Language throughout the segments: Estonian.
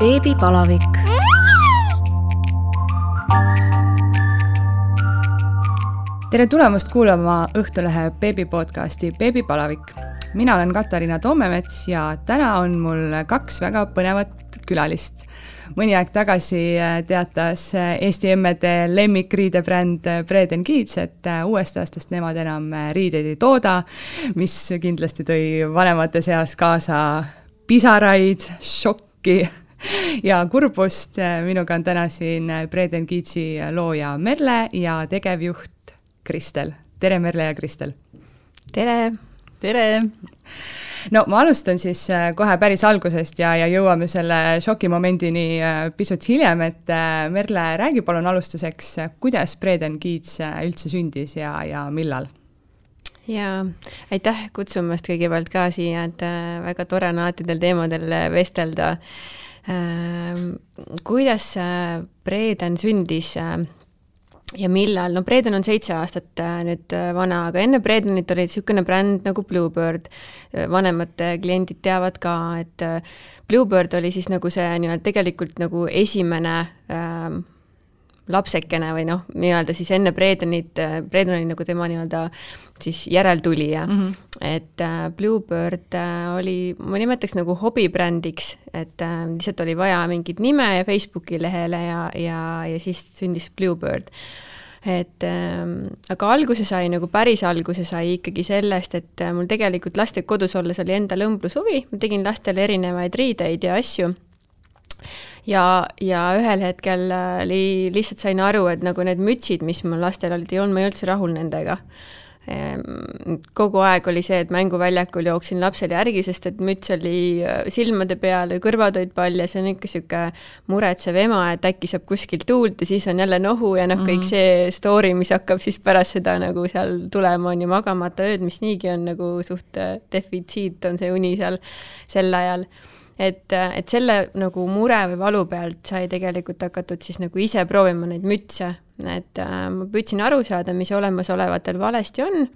beebipalavik. tere tulemast kuulama Õhtulehe beebi podcasti Beebipalavik. mina olen Katariina Toomemets ja täna on mul kaks väga põnevat külalist. mõni aeg tagasi äh, teatas äh, Eesti emmede lemmikriidebränd Breden Kids, et äh, uuest aastast nemad enam riideid ei tooda, mis kindlasti tõi vanemate seas kaasa pisaraid, šokki ja kurbust. minuga on täna siin Breden Kiitsi looja Merle ja tegevjuht Kristel. tere, Merle ja Kristel! tere! tere! no ma alustan siis äh, kohe päris algusest ja, ja jõuame selle šokimomendini pisut hiljem, et Merle, räägi palun alustuseks, kuidas Breden Kiits üldse sündis ja, ja millal? jaa, aitäh kutsumast kõigepealt ka siia, et väga tore on alati nendel teemadel vestelda kuidas Breden sündis äh, ja millal, no Breden on seitse aastat äh, nüüd äh, vana, aga enne Bredenit oli niisugune bränd nagu Bluebird. vanemad kliendid teavad ka, et Bluebird oli siis nagu see nii-öelda tegelikult nagu esimene äh, lapsekene või noh, nii-öelda siis enne Bredenit, Breden oli nagu tema nii-öelda siis järeltulija mm. -hmm. et äh, Bluebird äh, oli, ma nimetaks nagu hobibrändiks, et äh, lihtsalt oli vaja mingit nime ja Facebooki lehele ja, ja, ja siis sündis Bluebird et äh, aga alguse sai nagu päris alguse sai ikkagi sellest, et äh, mul tegelikult lastega kodus olles oli endal õmblushuvi, ma tegin lastele erinevaid riideid ja asju ja, ja ühel hetkel oli, lihtsalt sain aru, et nagu need mütsid, mis mul lastel olid, ei olnud ma üldse rahul nendega ehm, kogu aeg oli see, et mänguväljakul jooksin lapsele järgi, sest et müts oli äh, silmade peal ja kõrvad olid pall ja see on ikka niisugune muretsev ema, et äkki saab kuskilt tuult ja siis on jälle nohu ja noh mm, -hmm. kõik see story, mis hakkab siis pärast seda nagu seal tulema, on ju magamata ööd, mis niigi on nagu suht äh, defitsiit, on see uni seal sel ajal et, et selle nagu mure või valu pealt sai tegelikult hakatud siis nagu ise proovima neid mütse, et äh, ma püüdsin aru saada, mis olemasolevatel valesti on,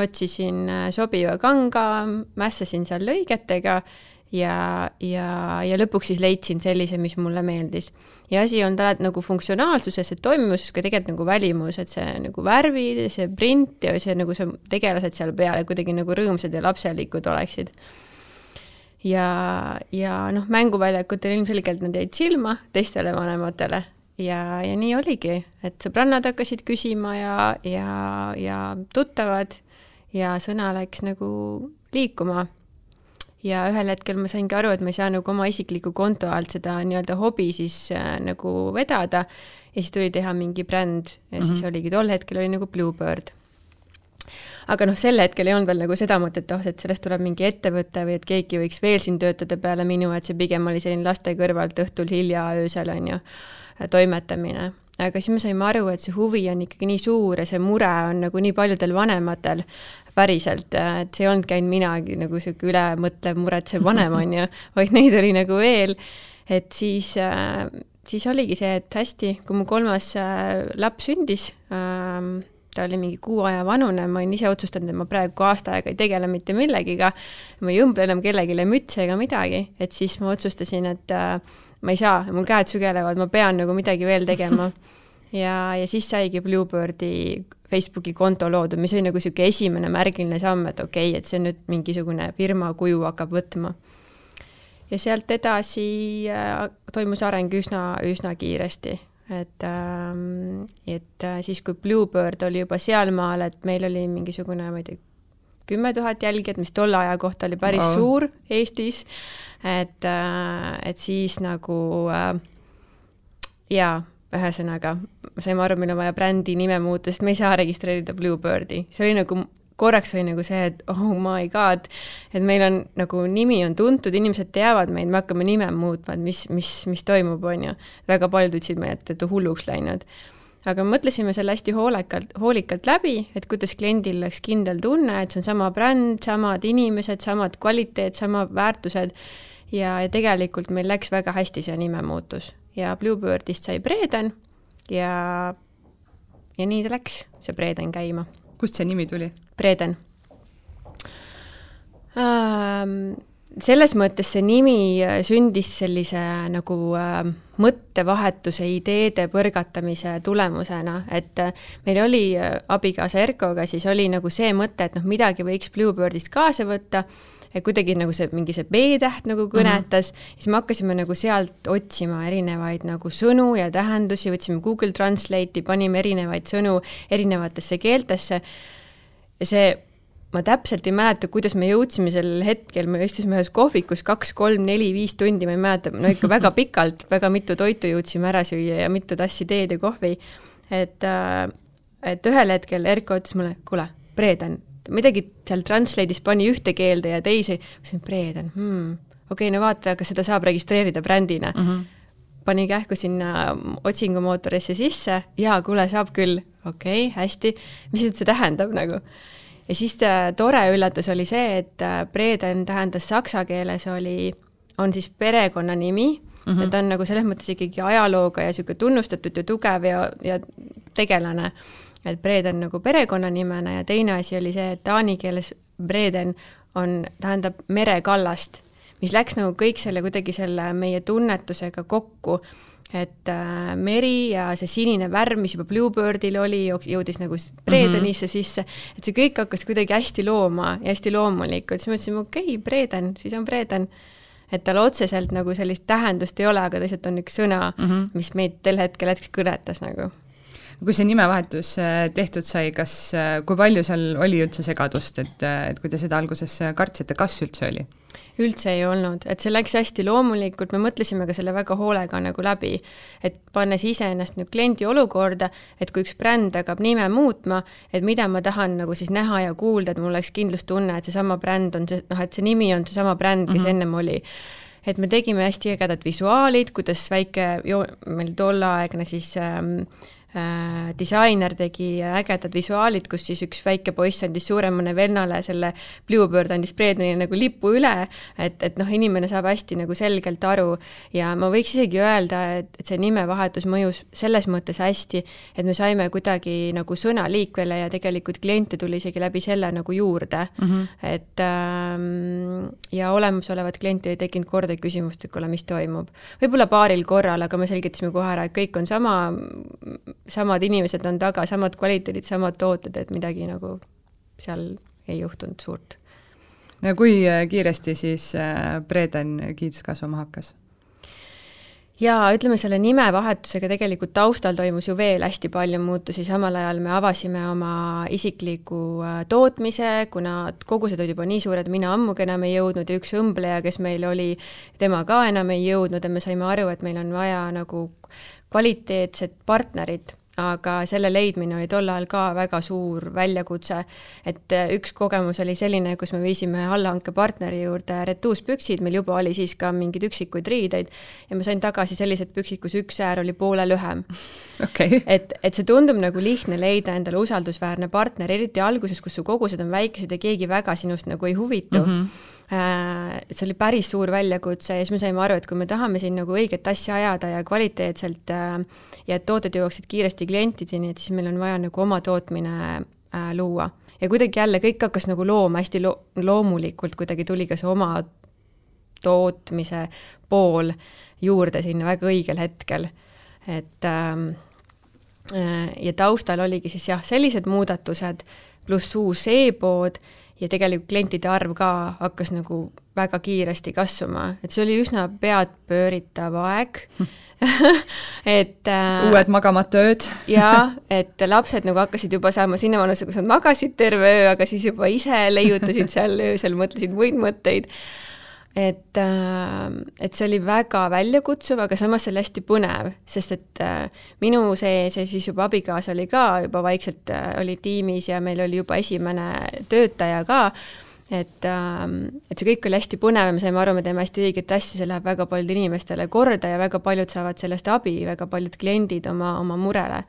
otsisin äh, sobiva kanga, mässasin seal lõigetega ja, ja, ja lõpuks siis leidsin sellise, mis mulle meeldis. ja asi on alati nagu funktsionaalsuses, et toimimuses, ka tegelikult nagu välimus, et see nagu värvid, see print ja see nagu see tegelased seal peal kuidagi nagu rõõmsad ja lapselikud oleksid ja, ja noh, mänguväljakutel ilmselgelt nad jäid silma teistele vanematele ja, ja nii oligi, et sõbrannad hakkasid küsima ja, ja, ja tuttavad ja sõna läks nagu liikuma. ja ühel hetkel ma saingi aru, et ma ei saa nagu oma isikliku konto alt seda nii-öelda hobi siis äh, nagu vedada ja siis tuli teha mingi bränd ja mm -hmm. siis mhm. oligi, tol hetkel oli nagu Bluebird aga noh, sel hetkel ei olnud veel nagu seda mõtet, oh, et sellest tuleb mingi ettevõte või et keegi võiks veel siin töötada peale minu, et see pigem oli selline laste kõrvalt õhtul hilja öösel, on ju, toimetamine aga siis me saime aru, et see huvi on ikkagi nii suur ja see mure on nagu nii paljudel vanematel päriselt, et see ei olnud käinud minagi nagu sihuke ülemõtlev, muretsev vanem, on ju, vaid neid oli nagu veel. et siis, siis oligi see, et hästi, kui mu kolmas äh, laps sündis ähm,, ta oli mingi kuu aja vanune, ma olin ise otsustanud, et ma praegu aasta aega ei tegele mitte millegiga, ma ei õmble enam kellelegi mütse ega midagi, et siis ma otsustasin, et äh, ma ei saa, mul käed sügelevad, ma pean nagu midagi veel tegema. ja, ja siis saigi Bluebirdi Facebooki konto loodud, mis oli nagu niisugune esimene märgiline samm, et okei okay,, et see on nüüd mingisugune firma kuju hakkab võtma. ja sealt edasi äh, toimus areng üsna, üsna kiiresti et, ähm, et äh, siis, kui Bluebird oli juba sealmaal, et meil oli mingisugune, ma ei tea, kümme tuhat jälgijat, mis tolle aja kohta oli päris wow. suur Eestis, et, äh, et siis nagu äh, jaa, ühesõnaga, saime aru, meil on vaja brändi nime muuta, sest me ei saa registreerida Bluebirdi, see oli nagu korraks oli nagu see, et oh my god, et meil on nagu nimi on tuntud, inimesed teavad meid, me hakkame nime muutma, et mis, mis, mis toimub, on ju. väga paljud ütlesid meile, et, et hulluks läinud. aga mõtlesime selle hästi hoolekalt, hoolikalt läbi, et kuidas kliendil oleks kindel tunne, et see on sama bränd, samad inimesed, samad kvaliteet, samad väärtused ja, ja tegelikult meil läks väga hästi see nimemuutus ja Bluebirdist sai Breden ja, ja nii ta läks, see Breden käima. Kust see nimi tuli? Breden ähm,. selles mõttes see nimi äh, sündis sellise nagu äh, mõttevahetuse, ideede põrgatamise tulemusena, et äh, meil oli äh, abikaasa Erkoga, siis oli nagu see mõte, et noh, midagi võiks Bluebirdist kaasa võtta, et kuidagi nagu see, mingi see B-täht nagu kõnetas mm, -hmm. siis me hakkasime nagu sealt otsima erinevaid nagu sõnu ja tähendusi, võtsime Google Translate'i, panime erinevaid sõnu erinevatesse keeltesse ja see ma täpselt ei mäleta, kuidas me jõudsime sel hetkel, me istusime ühes kohvikus kaks, kolm, neli, viis tundi, ma ei mäleta, no ikka väga pikalt, väga mitu toitu jõudsime ära süüa ja mitu tassi teed ja kohvi. et, äh, et ühel hetkel Erko ütles mulle, kuule, Preeden, midagi seal Translate'is pani ühte keelde ja teise, ma ütlesin, Preeden hmm,, okei okay,, no vaata, kas seda saab registreerida brändina mm. -hmm pani kähku sinna otsingumootorisse sisse, jaa, kuule, saab küll, okei okay,, hästi, mis nüüd see tähendab nagu ja siis äh, tore üllatus oli see, et äh, Breden tähendas saksa keeles oli, on siis perekonnanimi mm, -hmm. et ta on nagu selles mõttes ikkagi ajalooga ja niisugune tunnustatud ja tugev ja, ja tegelane. Et Breden nagu perekonnanimena ja teine asi oli see, et taani keeles Breden on, tähendab merekallast, mis läks nagu kõik selle kuidagi selle meie tunnetusega kokku et äh, meri ja see sinine värv, mis juba Bluebirdil oli, jõudis nagu Bredenisse mm -hmm. sisse, et see kõik hakkas kuidagi hästi looma ja hästi loomulikult, siis mõtlesime, okei okay,, Breden, siis on Breden. et tal otseselt nagu sellist tähendust ei ole, aga lihtsalt on üks sõna mm, -hmm. mis meid tel hetkel hetkeks kõnetas nagu kui see nimevahetus äh, tehtud sai, kas, äh, kui palju seal oli üldse segadust, et, äh, et kui te seda alguses kartsite, kas üldse oli? üldse ei olnud, et see läks hästi loomulikult, me mõtlesime ka selle väga hoolega nagu läbi, et pannes iseennast nüüd kliendi olukorda, et kui üks bränd hakkab nime muutma, et mida ma tahan nagu siis näha ja kuulda, et mul oleks kindlustunne, et seesama bränd on see, noh, et see nimi on seesama bränd, kes mm -hmm. ennem oli et me tegime hästi ägedad visuaalid, kuidas väike, meil tolleaegne siis ähm, äh, disainer tegi ägedad visuaalid, kus siis üks väike poiss andis suuremale vennale selle Bluebird andis Breedeni nagu lipu üle, et, et noh, inimene saab hästi nagu selgelt aru ja ma võiks isegi öelda, et, et see nimevahetus mõjus selles mõttes hästi, et me saime kuidagi nagu sõna liikvele ja tegelikult kliente tuli isegi läbi selle nagu juurde mm. -hmm. et ähm, ja olemasolevat klienti ei tekkinud kordagi küsimust, et kuule, mis toimub. võib-olla paaril korral, aga me selgitasime kohe ära, et kõik on sama samad inimesed on taga, samad kvaliteedid, samad tooted, et midagi nagu seal ei juhtunud suurt. no kui äh, kiiresti siis Breden äh, Kids kasvama hakkas? jaa, ütleme selle nimevahetusega tegelikult taustal toimus ju veel hästi palju muutusi, samal ajal me avasime oma isikliku äh, tootmise, kuna kogused olid juba nii suured, mina ammugi enam ei jõudnud ja üks õmbleja, kes meil oli, tema ka enam ei jõudnud ja me saime aru, et meil on vaja nagu kvaliteetset partnerit aga selle leidmine oli tol ajal ka väga suur väljakutse. et äh, üks kogemus oli selline, kus me viisime allhankepartneri juurde retuuspüksid, meil juba oli siis ka mingeid üksikuid riideid ja ma sain tagasi sellised püksid, kus üks äär oli poole lühem okay.. et, et see tundub nagu lihtne leida endale usaldusväärne partner, eriti alguses, kus su kogused on väikesed ja keegi väga sinust nagu ei huvitu mm. -hmm see oli päris suur väljakutse ja siis me saime aru, et kui me tahame siin nagu õiget asja ajada ja kvaliteetselt äh, ja et tooted jõuaksid kiiresti klientideni, et siis meil on vaja nagu oma tootmine äh, luua. ja kuidagi jälle kõik hakkas nagu looma hästi lo loomulikult, kuidagi tuli ka see oma tootmise pool juurde sinna väga õigel hetkel. et ähm, äh, ja taustal oligi siis jah, sellised muudatused, pluss uus e-pood ja tegelikult klientide arv ka hakkas nagu väga kiiresti kasvama, et see oli üsna peadpööritav aeg. et äh, uued magamata ööd jaa, et lapsed nagu hakkasid juba saama sinna vanusse, kus nad magasid terve öö, aga siis juba ise leiutasid seal öösel, mõtlesid muid mõtteid et, äh, et see oli väga väljakutsuv, aga samas see oli hästi põnev, sest et äh, minu sees ja siis juba abikaasa oli ka juba vaikselt, äh, oli tiimis ja meil oli juba esimene töötaja ka, et, et see kõik oli hästi põnev ja me saime aru, me teeme hästi õiget asja, see läheb väga paljudele inimestele korda ja väga paljud saavad sellest abi, väga paljud kliendid oma, oma murele.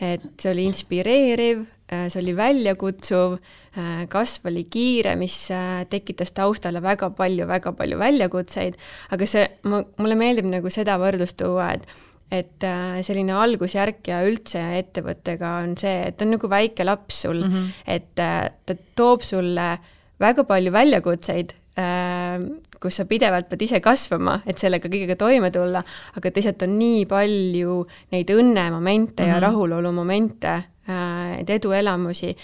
et see oli inspireeriv, see oli väljakutsuv Äh, kasv oli kiire, mis äh, tekitas taustale väga palju, väga palju väljakutseid, aga see, ma, mulle meeldib nagu seda võrdlust tuua, et et äh, selline algusjärk ja üldse ettevõttega on see, et on nagu väike laps sul mm, -hmm. et ta toob sulle väga palju väljakutseid, kus sa pidevalt pead ise kasvama, et sellega kõigega toime tulla, aga teisalt on nii palju neid õnnemomente mm -hmm. ja mhm. rahulolumomente, neid eduelamusi,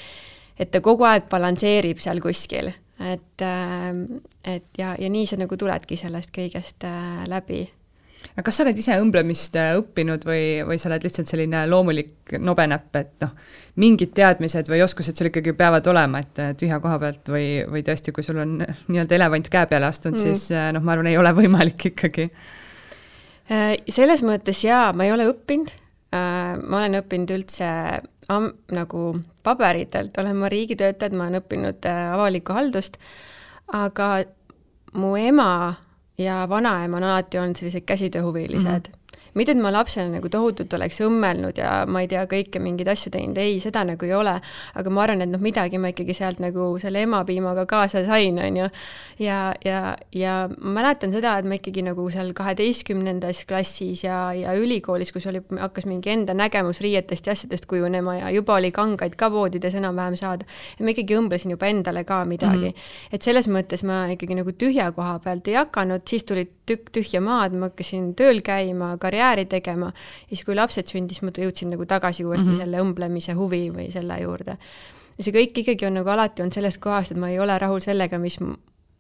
et ta kogu aeg balansseerib seal kuskil, et, et ja, ja nii sa nagu tuledki sellest kõigest läbi aga kas sa oled ise õmblemist äh, õppinud või, või sa oled lihtsalt selline loomulik nobenäpp, et noh, mingid teadmised või oskused sul ikkagi peavad olema, et äh, tühja koha pealt või, või tõesti, kui sul on nii-öelda elevant käe peale astunud mm., siis äh, noh, ma arvan, ei ole võimalik ikkagi. selles mõttes jaa, ma ei ole õppinud, ma olen õppinud üldse am, nagu paberitelt, olen ma riigitöötaja, ma olen õppinud avalikku haldust, aga mu ema ja vanaema on alati olnud sellised käsitööhuvilised mm. -hmm mitte, et ma lapsena nagu tohutult oleks õmmelnud ja ma ei tea, kõike mingeid asju teinud, ei, seda nagu ei ole, aga ma arvan, et noh, midagi ma ikkagi sealt nagu selle emapiimaga kaasa sain, on ju. ja, ja, ja ma mäletan seda, et ma ikkagi nagu seal kaheteistkümnendas klassis ja, ja ülikoolis, kus oli, hakkas mingi enda nägemus riietest ja asjadest kujunema ja juba oli kangaid ka poodides enam-vähem saada, et ma ikkagi õmblesin juba endale ka midagi mm. -hmm. et selles mõttes ma ikkagi nagu tühja koha pealt ei hakanud, siis tuli tükk tühja maad, ma hakkasin tööl käima, karjääri tegema. ja siis, kui lapsed sündis, ma jõudsin nagu tagasi uuesti mm -hmm. selle õmblemise huvi või selle juurde. ja see kõik ikkagi on nagu alati olnud sellest kohast, et ma ei ole rahul sellega, mis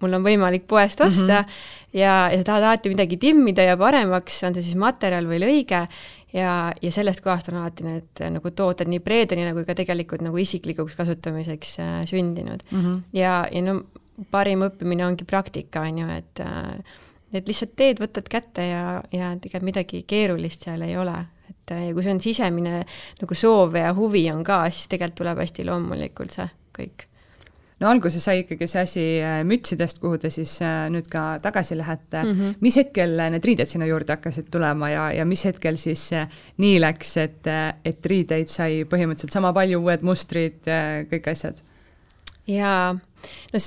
mul on võimalik poest osta mm -hmm. ja, ja sa tahad alati midagi timmida ja paremaks, on see siis materjal või lõige, ja, ja sellest kohast on alati need nagu tooted nii Breedenile kui ka tegelikult nagu isiklikuks kasutamiseks äh, sündinud mm. -hmm. ja, ja no parim õppimine ongi praktika, on ju, et äh, et lihtsalt teed, võtad kätte ja, ja tegelikult midagi keerulist seal ei ole, et ja kui see on sisemine nagu soov ja huvi on ka, siis tegelikult tuleb hästi loomulikult see kõik no alguses sai ikkagi see asi äh, mütsidest, kuhu te siis äh, nüüd ka tagasi lähete mm. -hmm. mis hetkel need riided sinna juurde hakkasid tulema ja, ja mis hetkel siis äh, nii läks, et, et riideid sai põhimõtteliselt sama palju, uued mustrid, kõik asjad? jaa, no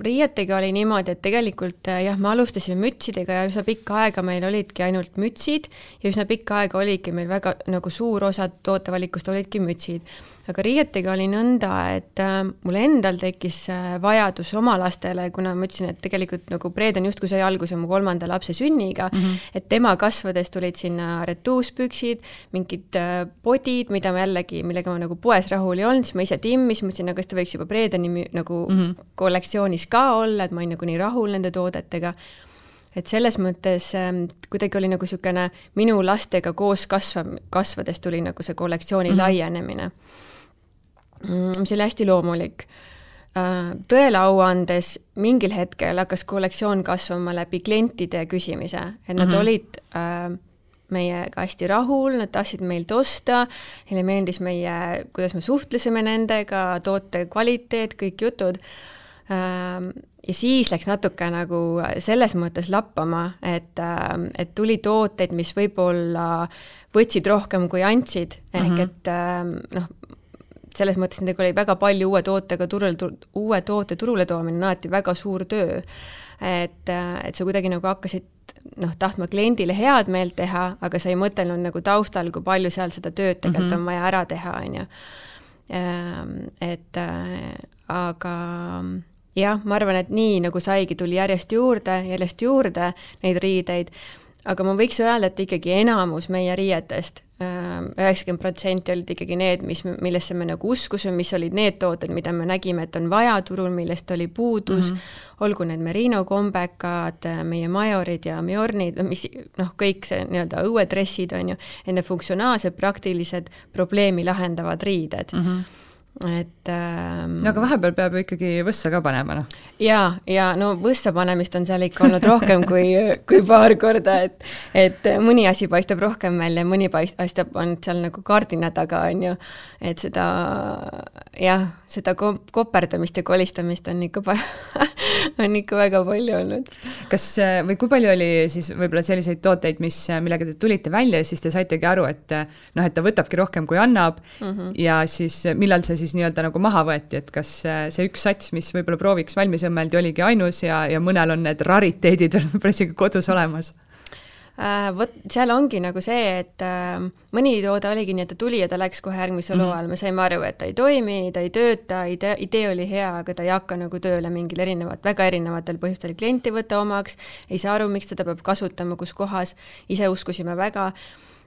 riietega oli niimoodi, et tegelikult äh, jah, me alustasime mütsidega ja üsna pikka aega meil olidki ainult mütsid ja üsna pikka aega oligi meil väga nagu suur osa tootevalikust olidki mütsid aga riietega oli nõnda, et äh, mul endal tekkis äh, vajadus oma lastele, kuna ma ütlesin, et tegelikult nagu Breden justkui sai alguse mu kolmanda lapse sünniga mm, -hmm. et tema kasvades tulid sinna retuuspüksid, mingid äh, podid, mida ma jällegi, millega ma nagu poes rahul ei olnud, siis ma ise timmisin, mõtlesin, aga kas ta võiks juba Bredeni nagu mm -hmm. kollektsioonis ka olla, et ma olin nagu nii rahul nende toodetega et selles mõttes ähm, kuidagi oli nagu niisugune minu lastega koos kasvav, kasvades tuli nagu see kollektsiooni mm -hmm. laienemine mis oli hästi loomulik. Äh, tõele au andes mingil hetkel hakkas kollektsioon kasvama läbi klientide küsimise, et nad mm -hmm. olid äh, meiega hästi rahul, nad tahtsid meilt osta, neile meeldis meie, kuidas me suhtlesime nendega, toote kvaliteet, kõik jutud ähm, ja siis läks natuke nagu selles mõttes lappama, et, äh, et tuli tooteid, mis võib-olla võtsid rohkem, kui andsid, ehk mm -hmm. et noh, selles mõttes nendega oli väga palju uue tootega turule, uue toote turule toomine on alati väga suur töö. et, et sa kuidagi nagu hakkasid noh, tahtma kliendile head meelt teha, aga sa ei mõtelnud nagu taustal, kui palju seal seda tööd tegelikult mm -hmm. on vaja ära teha, on ju. Ehm, et aga jah, ma arvan, et nii nagu saigi, tuli järjest juurde, järjest juurde neid riideid aga ma võiks öelda, et ikkagi enamus meie riietest, ähm, üheksakümmend protsenti olid ikkagi need, mis, millesse me nagu uskusime, mis olid need tooted, mida me nägime, et on vaja turul, millest oli puudus mm, -hmm. olgu need merino kombekad, meie majorid ja Mjornid, mis noh, kõik see nii-öelda õuedressid on ju, enne funktsionaalsed, praktilised, probleemi lahendavad riided mm. -hmm et ähm, no aga vahepeal peab ju ikkagi võssa ka panema, noh. jaa, ja no võssa panemist on seal ikka olnud rohkem kui, kui paar korda, et et mõni asi paistab rohkem välja, mõni paistab, on seal nagu kardina taga, on ju, et seda jah, seda ko-, koperdamist ja kolistamist on ikka on ikka väga palju olnud. kas või kui palju oli siis võib-olla selliseid tooteid, mis, millega te tulite välja ja siis te saitegi aru, et noh, et ta võtabki rohkem, kui annab mm -hmm. ja siis millal see siis nii-öelda nagu maha võeti, et kas see üks sats, mis võib-olla prooviks valmis õmmeldi, oligi ainus ja, ja mõnel on need rariteedid veel isegi kodus olemas? Äh,. vot seal ongi nagu see, et äh, mõni toode oligi nii, et ta tuli ja ta läks kohe järgmise loo mm all, me saime aru, et ta ei toimi, ta ei tööta, idee, idee oli hea, aga ta ei hakka nagu tööle mingil erinevat, väga erinevatel põhjustel, klient ei võta omaks, ei saa aru, miks teda peab kasutama, kus kohas, ise uskusime väga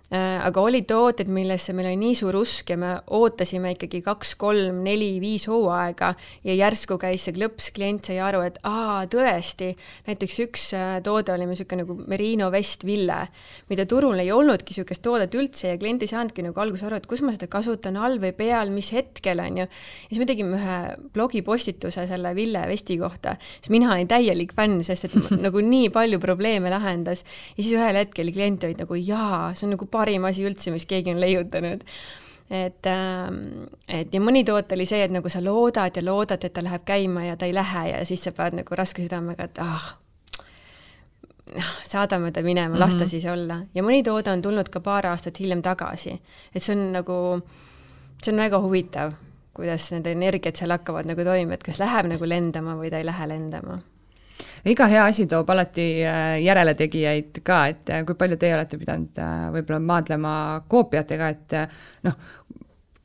aga oli tooteid, millesse meil oli nii suur usk ja me ootasime ikkagi kaks, kolm, neli, viis hooaega ja järsku käis see klõps, klient sai aru, et aa, tõesti, näiteks üks äh, toode oli niisugune nagu Merino vest Ville, mida turul ei olnudki niisugust toodet üldse ja klient ei saanudki nagu alguses aru, et kus ma seda kasutan, all või peal, mis hetkel, on ju. ja siis me tegime ühe blogipostituse selle Ville vesti kohta, siis mina olin täielik fänn, sest et nagu nii palju probleeme lahendas ja siis ühel hetkel klient olid nagu jaa, see on nagu parim asi üldse, mis keegi on leiutanud et, ähm, et ja mõni toot oli see, et nagu sa loodad ja loodad, et ta läheb käima ja ta ei lähe ja siis sa pead nagu raske südamega, et ah, noh, saadame ta minema mm, -hmm. las ta mhm. siis olla. ja mõni toode on tulnud ka paar aastat hiljem tagasi. et see on nagu, see on väga huvitav, kuidas need energiat seal hakkavad nagu toimima, et kas läheb nagu lendama või ta ei lähe lendama iga hea asi toob alati äh, järeletegijaid ka, et äh, kui palju teie olete pidanud äh, võib-olla maadlema koopiatega, et noh,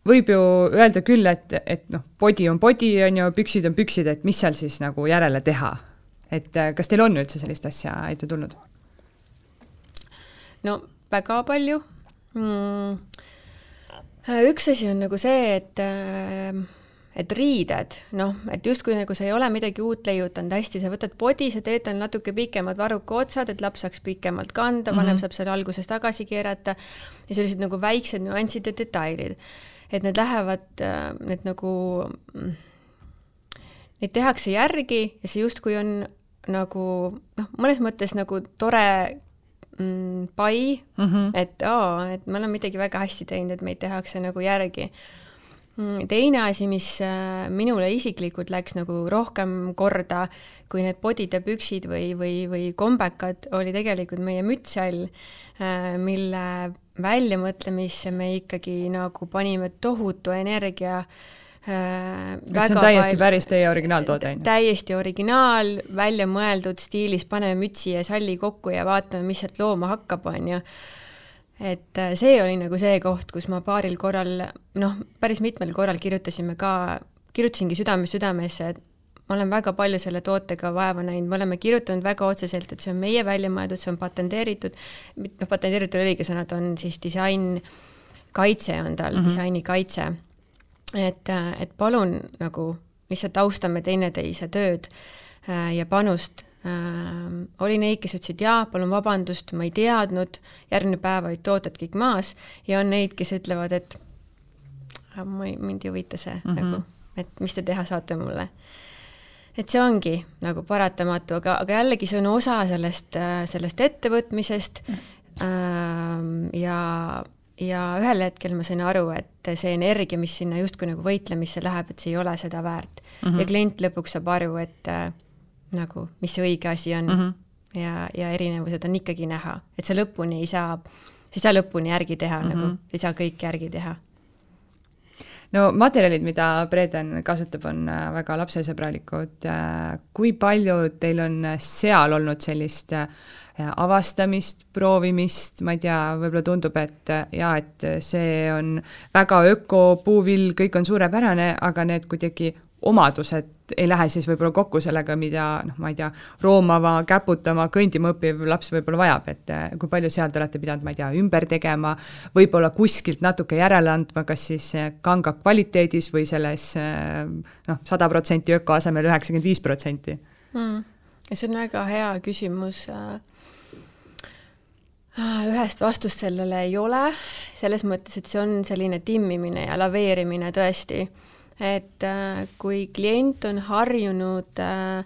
võib ju öelda küll, et, et noh, body on body, on ju, püksid on püksid, et mis seal siis nagu järele teha. et kas teil on üldse sellist asja ette tulnud? no väga palju mm.. üks asi on nagu see, et äh, et riided, noh, et justkui nagu sa ei ole midagi uut leiutanud, hästi, sa võtad podi, sa teed tal natuke pikemad varruka otsad, et laps saaks pikemalt kanda, vanem mm -hmm. saab selle alguses tagasi keerata ja sellised nagu väiksed nüansid ja detailid. et need lähevad, äh, need nagu, neid tehakse järgi ja see justkui on nagu noh, mõnes mõttes nagu tore mm, pai mm, -hmm. et aa, et me oleme midagi väga hästi teinud, et meid tehakse nagu järgi Mm, teine asi, mis äh, minule isiklikult läks nagu rohkem korda kui need podid ja püksid või, või, või kombekad, oli tegelikult meie mütshall, äh, mille väljamõtlemisse me ikkagi nagu panime tohutu energia Äh, et see on täiesti päris teie originaaltoode, on ju? täiesti originaal, välja mõeldud stiilis, paneme mütsi ja salli kokku ja vaatame, mis sealt looma hakkab, on ju et äh, see oli nagu see koht, kus ma paaril korral, noh, päris mitmel korral kirjutasime ka, kirjutasingi südamest südamesse, et ma olen väga palju selle tootega vaeva näinud, me oleme kirjutanud väga otseselt, et see on meie välja mõeldud, see on patenteeritud, noh, patenteeritud oli õige sõna, ta on siis disain, kaitse on tal mm, -hmm. disainikaitse. et, äh, et palun nagu lihtsalt austame teineteise tööd äh, ja panust äh,. oli neid, kes ütlesid jaa, palun vabandust, ma ei teadnud, järgmine päev olid tooted kõik maas ja on neid, kes ütlevad, et ma ei, mind ei huvita see mm -hmm. nagu, et mis te teha saate mulle. et see ongi nagu paratamatu, aga, aga jällegi see on osa sellest, äh, sellest ettevõtmisest mm -hmm. äh, ja ja ühel hetkel ma sain aru, et see energia, mis sinna justkui nagu võitlemisse läheb, et see ei ole seda väärt mm. -hmm. ja klient lõpuks saab aru, et äh, nagu, mis see õige asi on mm. -hmm. ja, ja erinevused on ikkagi näha, et sa lõpuni ei saa, sa ei saa lõpuni järgi teha mm, -hmm. nagu ei saa kõike järgi teha no materjalid, mida Breden kasutab, on äh, väga lapsesõbralikud. Äh, kui palju teil on seal olnud sellist äh, avastamist, proovimist, ma ei tea, võib-olla tundub, et jaa, et see on väga öko, puuvill, kõik on suurepärane, aga need kuidagi omadused ei lähe siis võib-olla kokku sellega, mida noh, ma ei tea, roomama, käputama, kõndima õppiv laps võib-olla vajab, et eh, kui palju seal te olete pidanud, ma ei tea, ümber tegema, võib-olla kuskilt natuke järele andma, kas siis eh, kanga kvaliteedis või selles eh, noh, sada protsenti öko asemel üheksakümmend viis protsenti? Hmm. see on väga hea küsimus ühest vastust sellele ei ole, selles mõttes, et see on selline timmimine ja laveerimine tõesti et äh, kui klient on harjunud äh,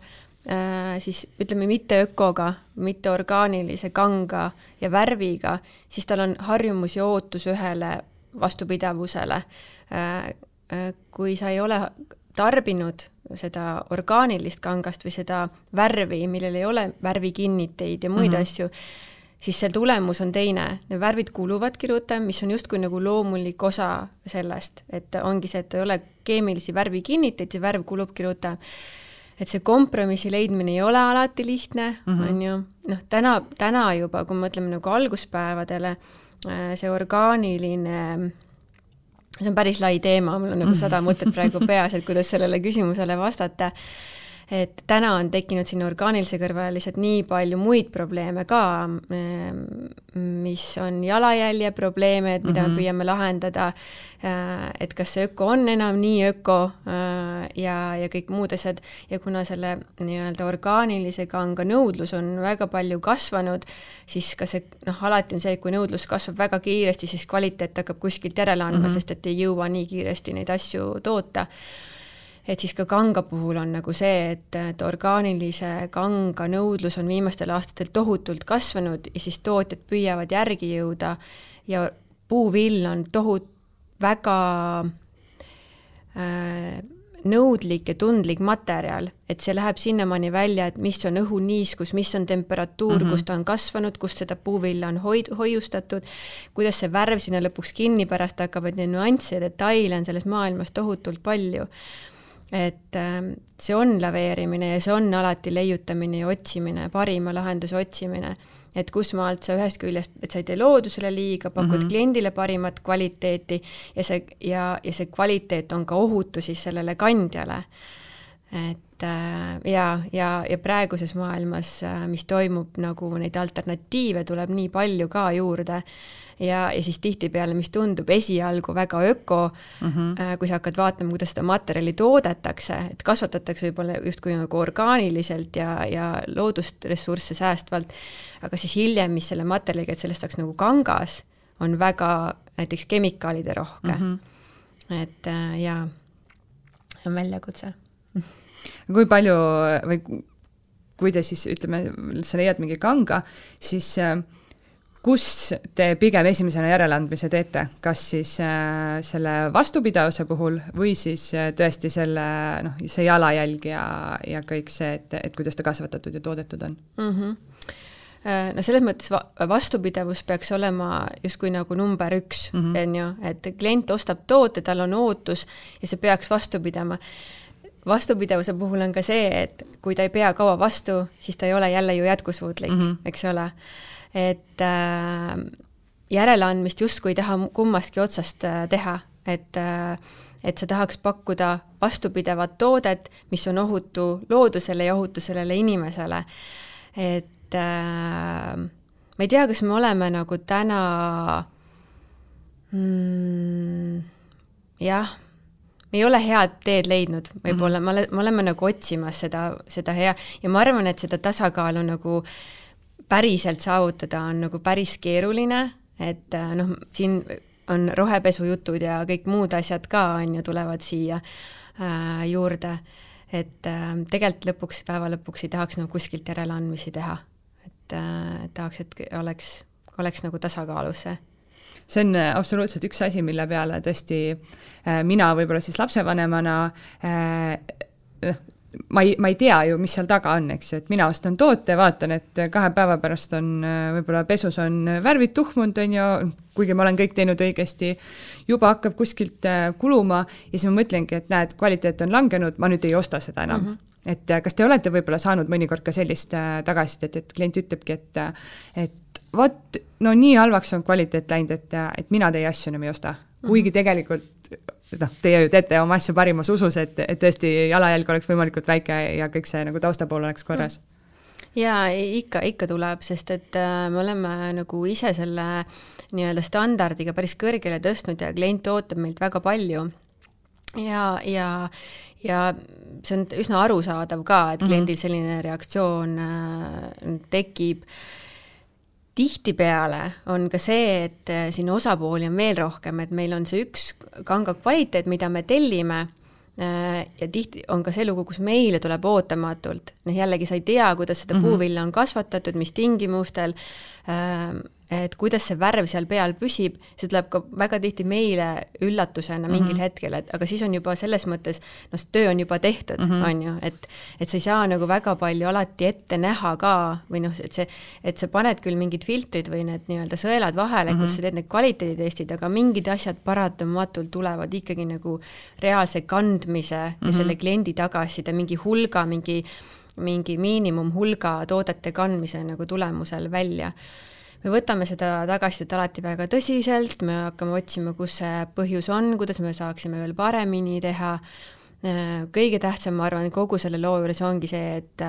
äh, siis ütleme, mitte ökoga, mitte orgaanilise kanga ja värviga, siis tal on harjumus ja ootus ühele vastupidavusele. kui sa ei ole tarbinud seda orgaanilist kangast või seda värvi, millel ei ole värvikinniteid ja muid mm -hmm. asju, siis see tulemus on teine, need värvid kuluvadki rutem, mis on justkui nagu loomulik osa sellest, et ongi see, et ei ole keemilisi värvikinniteid, see värv kulubki rutem. et see kompromissi leidmine ei ole alati lihtne mm, on -hmm. ju, noh, täna, täna juba, kui me mõtleme nagu alguspäevadele, see orgaaniline see on päris lai teema, mul on nagu sada mõtet praegu peas, et kuidas sellele küsimusele vastata et täna on tekkinud sinna orgaanilise kõrvale lihtsalt nii palju muid probleeme ka, ehm, mis on jalajälje probleeme, et mida mm -hmm. me mhm. püüame lahendada, äh, et kas see öko on enam nii öko äh, ja, ja kõik muud asjad ja kuna selle nii-öelda orgaanilise kanga nõudlus on väga palju kasvanud, siis ka see noh, alati on see, et kui nõudlus kasvab väga kiiresti, siis kvaliteet hakkab kuskilt järele andma mm, -hmm. sest et ei jõua nii kiiresti neid asju toota et siis ka kanga puhul on nagu see, et, et orgaanilise kanga nõudlus on viimastel aastatel tohutult kasvanud ja siis tootjad püüavad järgi jõuda ja puuvill on tohut-, väga äh, nõudlik ja tundlik materjal, et see läheb sinnamaani välja, et mis on õhuniiskus, mis on temperatuur mm, -hmm. kus ta on kasvanud, kust seda puuvilla on hoid-, hoiustatud, kuidas see värv sinna lõpuks kinni pärast hakkab, et neid nüansse ja detaile on selles maailmas tohutult palju et ähm, see on laveerimine ja see on alati leiutamine ja otsimine, parima lahenduse otsimine. et kusmaalt sa ühest küljest, et sa ei tee loodusele liiga, pakud mm -hmm. kliendile parimat kvaliteeti ja see, ja, ja see kvaliteet on ka ohutu siis sellele kandjale. et ja, ja, ja praeguses maailmas, äh, mis toimub, nagu neid alternatiive tuleb nii palju ka juurde ja, ja siis tihtipeale, mis tundub esialgu väga öko mm, -hmm. kui sa hakkad vaatama, kuidas seda materjali toodetakse, et kasvatatakse võib-olla justkui nagu orgaaniliselt ja, ja loodust, ressursse säästvalt, aga siis hiljem, mis selle materjaliga, et sellest saaks nagu kangas, on väga näiteks kemikaalide rohke mm. -hmm. et äh, jaa, see on väljakutse kui palju või kui te siis ütleme, sa leiad mingi kanga, siis äh, kus te pigem esimesena järeleandmise teete, kas siis äh, selle vastupidavuse puhul või siis äh, tõesti selle noh, see jalajälg ja, ja kõik see, et, et kuidas ta kasvatatud ja toodetud on mm? -hmm no selles mõttes va vastupidavus peaks olema justkui nagu number üks, mhm. on ju, et klient ostab toote, tal on ootus ja see peaks vastu pidama vastupidavuse puhul on ka see, et kui ta ei pea kaua vastu, siis ta ei ole jälle ju jätkusuutlik mm, -hmm. eks ole et äh, järeleandmist justkui ei taha kummastki otsast äh, teha, et äh, et sa tahaks pakkuda vastupidavat toodet, mis on ohutu loodusele ja ohutu sellele inimesele. et äh, ma ei tea, kas me oleme nagu täna mm, jah, ei ole head teed leidnud, võib-olla mm -hmm. me oleme nagu otsimas seda, seda hea ja ma arvan, et seda tasakaalu nagu päriselt saavutada on nagu päris keeruline, et äh, noh, siin on rohepesujutud ja kõik muud asjad ka, on ju, tulevad siia äh, juurde. et äh, tegelikult lõpuks, päeva lõpuks ei tahaks nagu kuskilt järeleandmisi teha. et äh, tahaks, et oleks, oleks nagu tasakaalus see see on äh, absoluutselt üks asi, mille peale tõesti äh, mina võib-olla siis lapsevanemana äh, ma ei, ma ei tea ju, mis seal taga on, eks ju, et mina ostan toote, vaatan, et kahe päeva pärast on võib-olla pesus on värvid tuhmunud, on ju, kuigi ma olen kõik teinud õigesti, juba hakkab kuskilt kuluma ja siis ma mõtlengi, et näed, kvaliteet on langenud, ma nüüd ei osta seda enam mm. -hmm et äh, kas te olete võib-olla saanud mõnikord ka sellist äh, tagasisidet, et klient ütlebki, et et vot, no nii halvaks on kvaliteet läinud, et, et mina teie asju enam ei osta. kuigi mhm. tegelikult noh, teie ju teete oma asju parimas usus, et, et tõesti jalajälg oleks võimalikult väike ja kõik see nagu taustapool oleks korras mm. jaa, ikka, ikka tuleb, sest et äh, me oleme nagu ise selle nii-öelda standardiga päris kõrgele tõstnud ja klient ootab meilt väga palju. ja, ja, ja see on üsna arusaadav ka, et mhm. kliendil selline reaktsioon äh, tekib tihtipeale on ka see, et äh, siin osapooli on veel rohkem, et meil on see üks kanga kvaliteet, mida me tellime äh, ja tihti on ka see lugu, kus meile tuleb ootamatult, noh jällegi sa ei tea, kuidas seda mm -hmm. puuvilla on kasvatatud, mis tingimustel, et kuidas see värv seal peal püsib, see tuleb ka väga tihti meile üllatusena mingil mm -hmm. hetkel, et aga siis on juba selles mõttes, noh, see töö on juba tehtud mm, -hmm. on ju, et et sa ei saa nagu väga palju alati ette näha ka või noh, et see, et sa paned küll mingid filtrid või need nii-öelda sõelad vahele mm, -hmm. kus sa teed need kvaliteeditestid, aga mingid asjad paratamatult tulevad ikkagi nagu reaalse kandmise mm -hmm. ja selle kliendi tagasiside, mingi hulga, mingi mingi miinimumhulga toodete kandmise nagu tulemusel välja. Me võtame seda tagasisidet alati väga tõsiselt, me hakkame otsima, kus see põhjus on, kuidas me saaksime veel paremini teha. kõige tähtsam, ma arvan, kogu selle loo juures ongi see, et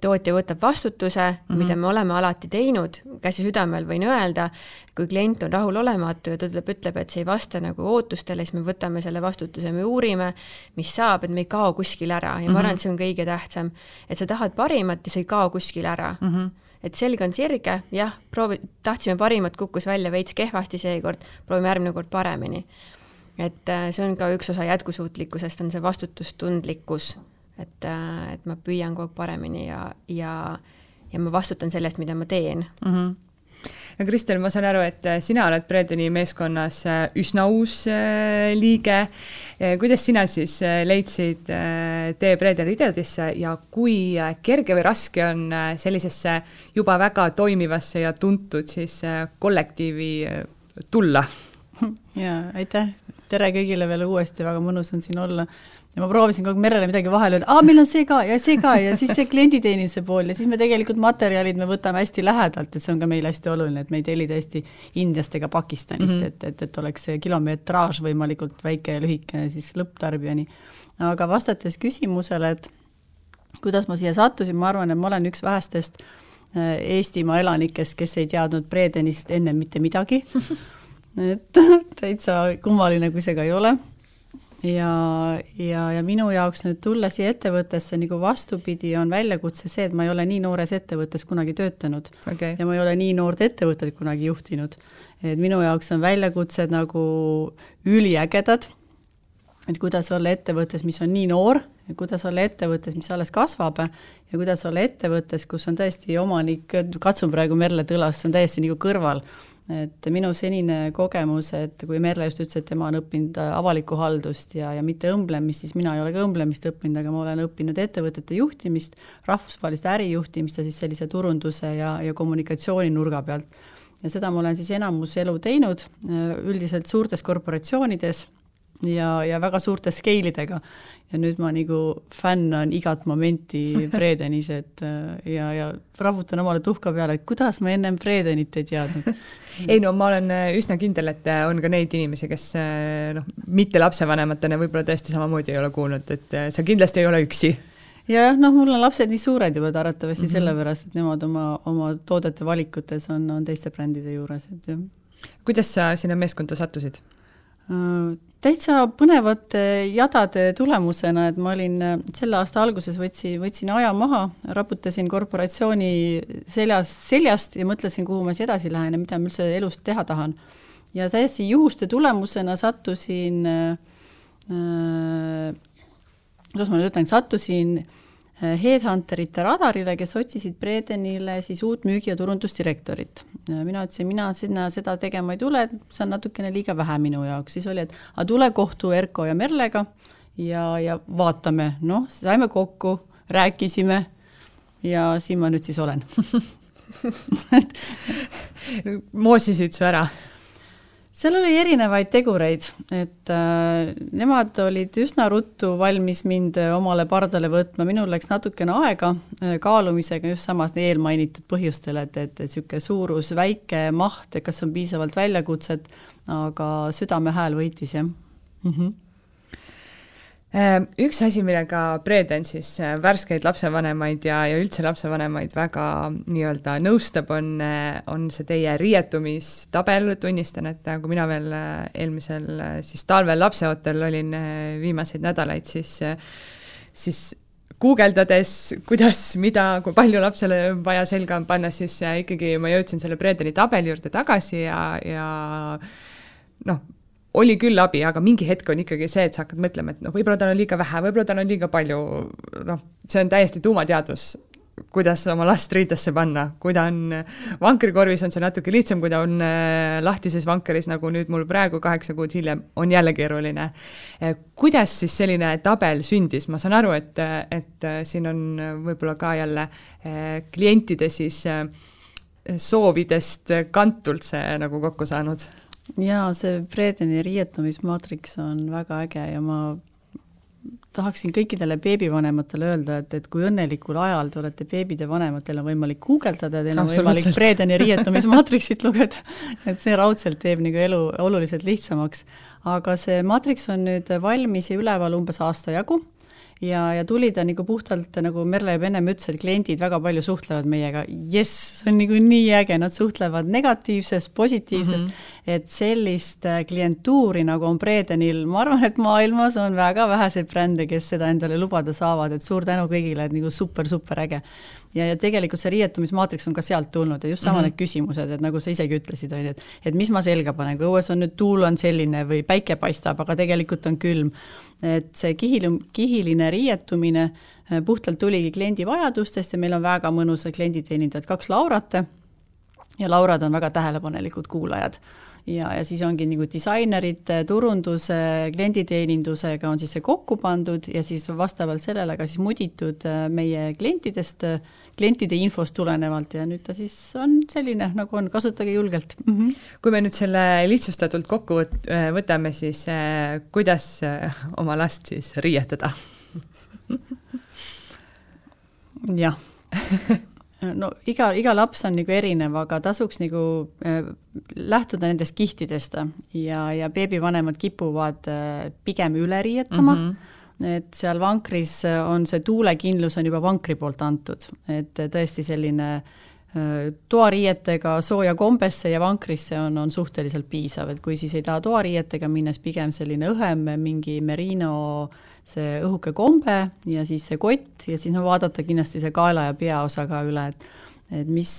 tootja võtab vastutuse mm, -hmm. mida me oleme alati teinud, käsi südamel võin öelda, kui klient on rahulolematu ja ta ütleb, ütleb, et see ei vasta nagu ootustele, siis me võtame selle vastutuse, me uurime, mis saab, et me ei kao kuskile ära ja mm -hmm. ma arvan, et see on kõige tähtsam. et sa tahad parimat ja sa ei kao kuskile ära mm. -hmm et selg on sirge, jah, proovi, tahtsime parimat, kukkus välja veits kehvasti seekord, proovime järgmine kord paremini. et äh, see on ka üks osa jätkusuutlikkusest, on see vastutustundlikkus et, äh, et ma püüan kogu aeg paremini ja, ja, ja ma vastutan selle eest, mida ma teen mm. -hmm Kristel, ma saan aru, et äh, sina oled Bredeni meeskonnas äh, üsna uus liige. kuidas sina siis leidsid tee Bredeni ridadesse ja kui kerge või raske on sellisesse juba väga toimivasse ja tuntud siis kollektiivi tulla? ja aitäh, tere kõigile veel uuesti, väga mõnus on siin olla ja ma proovisin kogu aeg Merele midagi vahele öelda, aa, meil on see ka ja see ka ja siis see klienditeeninduse pool ja siis me tegelikult materjalid me võtame hästi lähedalt, et see on ka meile hästi oluline, et me ei telli tõesti Indiast ega Pakistanist mm, -hmm. et, et, et oleks see kilometraaž võimalikult väike ja lühike siis lõpptarbijani. aga vastates küsimusele, et kuidas ma siia sattusin, ma arvan, et ma olen üks vähestest äh, Eestimaa elanikest, kes ei teadnud Bredenist enne mitte midagi et täitsa kummaline, kui see ka ei ole ja, ja, ja minu jaoks nüüd tulla siia ettevõttesse nagu vastupidi, on väljakutse see, et ma ei ole nii noores ettevõttes kunagi töötanud okay. ja ma ei ole nii noort ettevõtet kunagi juhtinud. et minu jaoks on väljakutsed nagu üliägedad, et kuidas olla ettevõttes, mis on nii noor, kuidas olla ettevõttes, mis alles kasvab ja kuidas olla ettevõttes, kus on tõesti omanik, katsun praegu Merle Tõlast, see on täiesti nagu kõrval et minu senine kogemus, et kui Merle just ütles, et tema on õppinud äh, avalikku haldust ja, ja mitte õmblemist, siis mina ei ole ka õmblemist õppinud, aga ma olen õppinud ettevõtete juhtimist, rahvusvahelist ärijuhtimist ja siis sellise turunduse ja, ja kommunikatsiooni nurga pealt. ja seda ma olen siis enamus elu teinud, äh, üldiselt suurtes korporatsioonides ja, ja väga suurte scale idega. ja nüüd ma nagu fännan igat momenti Bredenis, et äh, ja, ja raputan omale tuhka peale, et kuidas ma ennem Bredenit ei teadnud ei no ma olen äh, üsna kindel, et äh, on ka neid inimesi, kes noh, mitte lapsevanematena võib-olla tõesti samamoodi ei ole kuulnud, et sa kindlasti ei ole üksi jah, noh, mul on lapsed nii suured juba arvatavasti mm -hmm. sellepärast, et nemad oma, oma toodete valikutes on, on teiste brändide juures, et jah. kuidas sa sinna meeskonda sattusid? Täitsa põnevate jadade tulemusena, et ma olin selle aasta alguses võtsi, võtsin aja maha, raputasin korporatsiooni seljas, seljast ja mõtlesin, kuhu ma siis edasi lähen ja mida ma üldse elus teha tahan. ja täiesti juhuste tulemusena sattusin äh,, kuidas ma nüüd ütlen, sattusin äh, Äh, headhunterite radarile, kes otsisid Bredenile siis uut müügi- ja turundusdirektorit. mina ütlesin, mina sinna seda tegema ei tule, see on natukene liiga vähe minu jaoks, siis oli, et aga tule kohtu Erko ja Merlega ja, ja vaatame, noh, saime kokku, rääkisime ja siin ma nüüd siis olen. Moosisid su ära seal oli erinevaid tegureid, et äh, nemad olid üsna ruttu valmis mind äh, omale pardale võtma, minul läks natukene aega äh, kaalumisega just samas eelmainitud põhjustel, et, et niisugune suurus, väike maht, et kas on piisavalt väljakutset, aga südame hääl võitis, jah mm. -hmm üks asi, millega Breden siis äh, värskeid lapsevanemaid ja, ja üldse lapsevanemaid väga nii-öelda nõustab, on, äh, on see teie riietumistabel, tunnistan, et äh, kui mina veel eelmisel siis talvel lapseootel olin viimaseid nädalaid, siis, siis guugeldades, kuidas, mida, kui palju lapsele vaja selga on panna, siis ikkagi ma jõudsin selle Bredeni tabeli juurde tagasi ja, ja noh, oli küll abi, aga mingi hetk on ikkagi see, et sa hakkad mõtlema, et noh, võib-olla tal on liiga vähe, võib-olla tal on liiga palju, noh, see on täiesti tuumateadus, kuidas oma last riidesse panna, kui ta on vankrikorvis, on see natuke lihtsam, kui ta on äh, lahtises vankris, nagu nüüd mul praegu kaheksa kuud hiljem, on jälle keeruline. Äh, kuidas siis selline tabel sündis, ma saan aru, et, et äh, siin on võib-olla ka jälle klientide siis soovidest kantult see nagu kokku saanud jaa, see Bredeni riietumismaatriks on väga äge ja ma tahaksin kõikidele beebivanematele öelda, et, et kui õnnelikul ajal te olete beebide vanemad, teil on võimalik guugeldada, teil on võimalik Bredeni riietumismaatriksit lugeda, et see raudselt teeb nagu elu oluliselt lihtsamaks. aga see maatriks on nüüd valmis ja üleval umbes aasta jagu ja, ja tuli ta nagu puhtalt, nagu Merle juba ennem ütles, et kliendid väga palju suhtlevad meiega, jess, see on nagu nii äge, nad suhtlevad negatiivsest, positiivsest mm, -hmm. et sellist äh, klientuuri, nagu on Bredenil, ma arvan, et maailmas on väga väheseid brände, kes seda endale lubada saavad, et suur tänu kõigile, et nagu super-super äge ja, ja tegelikult see riietumismaatriks on ka sealt tulnud ja just sama mm -hmm. need küsimused, et nagu sa isegi ütlesid, on ju, et et mis ma selga panen, kui õues on nüüd tuul on selline või päike paistab, aga tegelikult on külm. et see kihil-, kihiline riietumine äh, puhtalt tuligi kliendi vajadustest ja meil on väga mõnusad klienditeenindajad, kaks Laurate ja Laurad on väga tähelepanelikud kuulajad ja, ja siis ongi nagu disainerite, turunduse, klienditeenindusega on siis see kokku pandud ja siis vastavalt sellele ka siis muditud äh, meie klientidest, klientide infost tulenevalt ja nüüd ta siis on selline, nagu on, kasutage julgelt mm. -hmm. kui me nüüd selle lihtsustatult kokku äh, võtame, siis äh, kuidas äh, oma last siis riietada jah no iga, iga laps on nagu erinev, aga tasuks nagu äh, lähtuda nendest kihtidest. Ja, ja beebivanemad kipuvad äh, pigem üle riietama. Mm, -hmm. et seal vankris on see tuulekindlus on juba vankri poolt antud, et tõesti selline äh, toariietega sooja kombesse ja vankrisse on, on suhteliselt piisav, et kui siis ei taha toariietega minna, siis pigem selline õhem mingi merino äh, see õhuke kombe ja siis see kott ja siis no vaadata kindlasti see kaela ja peaosa ka üle, et et mis,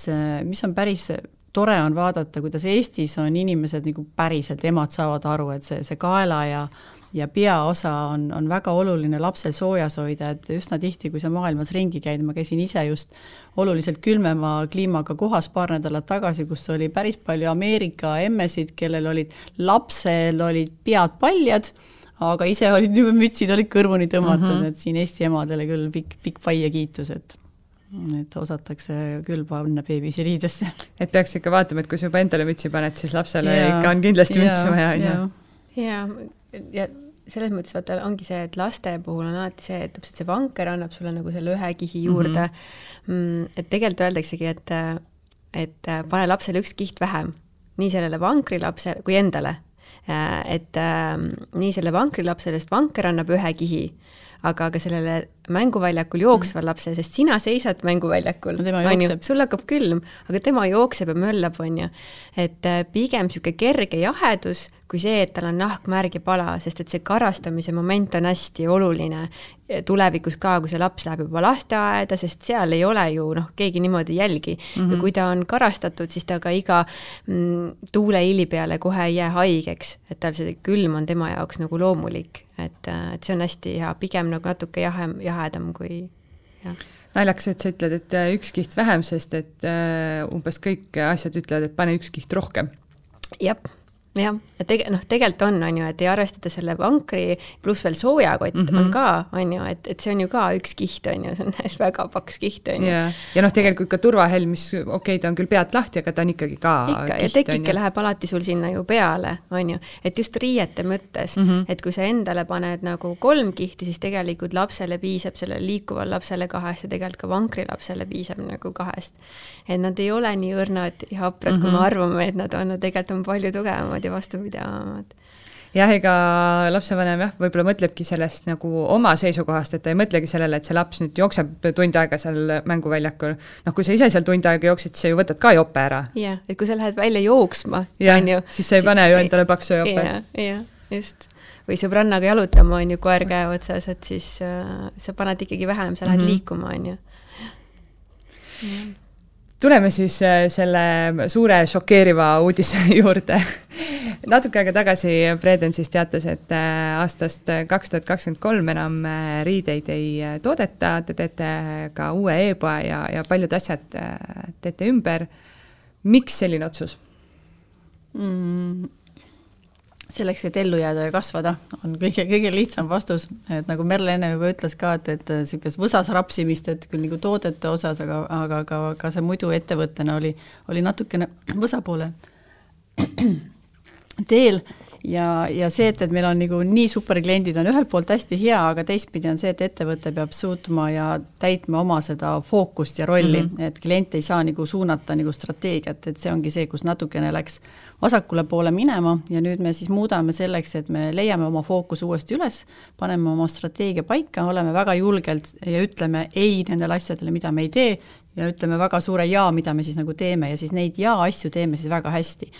mis on päris tore on vaadata, kuidas Eestis on inimesed nagu päriselt, emad saavad aru, et see, see kaela ja ja peaosa on, on väga oluline lapsel soojas hoida, et üsna tihti, kui sa maailmas ringi käid, ma käisin ise just oluliselt külmema kliimaga kohas paar nädalat tagasi, kus oli päris palju Ameerika emmesid, kellel olid, lapsel olid pead paljad aga ise olid juba mütsid olid kõrvuni tõmmatud mm, -hmm. et siin Eesti emadele küll pikk, pikk pai ja kiitus, et et osatakse küll panna beebisi riidesse. et peaks ikka vaatama, et kui sa juba endale mütsi paned, siis lapsele ja, ikka on kindlasti mütsi vaja, on ju. ja, ja selles mõttes vaata, ongi see, et laste puhul on alati see, et täpselt see vanker annab sulle nagu selle ühe kihi juurde mm. -hmm. et tegelikult öeldaksegi, et, et pane lapsele üks kiht vähem, nii sellele vankrilapsele kui endale et äh, nii selle vankrilapsele, sest vanker annab ühe kihi, aga ka sellele mänguväljakul jooksval lapsel, sest sina seisad mänguväljakul, on ju, sul hakkab külm, aga tema jookseb ja möllab, on ju. et äh, pigem niisugune kerge jahedus kui see, et tal on nahk märg ja pala, sest et see karastamise moment on hästi oluline tulevikus ka, kui see laps läheb juba lasteaeda, sest seal ei ole ju noh, keegi niimoodi ei jälgi mm. -hmm. ja kui ta on karastatud, siis ta ka iga mm, tuuleili peale kohe ei jää haigeks, et tal see külm on tema jaoks nagu loomulik, et, et see on hästi hea, pigem nagu natuke jahem, jahedam kui jah naljakas, et sa ütled, et äh, üks kiht vähem, sest et umbes kõik asjad ütlevad, et pane üks kiht rohkem. jah jah, ja tege-, noh, tegelikult on, on ju, et ei arvestada selle vankri pluss veel soojakott mm -hmm. on ka, on ju, et, et see on ju ka üks kiht, on ju, see on väga paks kiht, on ju. ja, ja noh, tegelikult ka turvahelm, mis okei okay,, ta on küll pealt lahti, aga ta on ikkagi ka ikka, ja tekike läheb alati sul sinna ju peale, on ju, et just riiete mõttes mm, -hmm. et kui sa endale paned nagu kolm kihti, siis tegelikult lapsele piisab, sellele liikuval lapsele kahest ja tegelikult ka vankrilapsele piisab nagu kahest. et nad ei ole nii õrnad ja haprad mm, -hmm. kui me mhm. arvame, et nad on, nad tegelikult on palju tugevamad ja vastupidavamad jah, ega lapsevanem jah, võib-olla mõtlebki sellest nagu oma seisukohast, et ta ei mõtlegi sellele, et see laps nüüd jookseb tund aega seal mänguväljakul. noh, kui sa ise seal tund aega jooksid, siis sa ju võtad ka jope ära. jah, et kui sa lähed välja jooksma, on ju. siis sa ei pane ju endale paksu jope. jah, jah, just. või sõbrannaga jalutama, on ju, koer käe otsas, et siis äh, sa paned ikkagi vähem, sa lähed mm -hmm. liikuma, on ju tuleme siis äh, selle suure šokeeriva uudise juurde. Natuke aega tagasi Breden siis teatas, et äh, aastast kaks tuhat kakskümmend kolm enam äh, riideid ei toodeta, te teete ka uue e-poe ja, ja paljud asjad teete ümber. miks selline otsus mm.? selleks, et ellu jääda ja kasvada, on kõige, kõige lihtsam vastus, et nagu Merle enne juba ütles ka, et, et niisugust võsas rapsimist, et küll nagu toodete osas, aga, aga ka, ka see muidu ettevõttena oli, oli natukene võsa poole teel ja, ja see, et, et meil on nagu nii super kliendid, on ühelt poolt hästi hea, aga teistpidi on see, et ettevõte peab suutma ja täitma oma seda fookust ja rolli mm, -hmm. et klient ei saa nagu suunata nagu strateegiat, et see ongi see, kus natukene läks vasakule poole minema ja nüüd me siis muudame selleks, et me leiame oma fookuse uuesti üles, paneme oma strateegia paika, oleme väga julgelt ja ütleme ei nendele asjadele, mida me ei tee, ja ütleme väga suure jaa, mida me siis nagu teeme ja siis neid jaa asju teeme siis väga hästi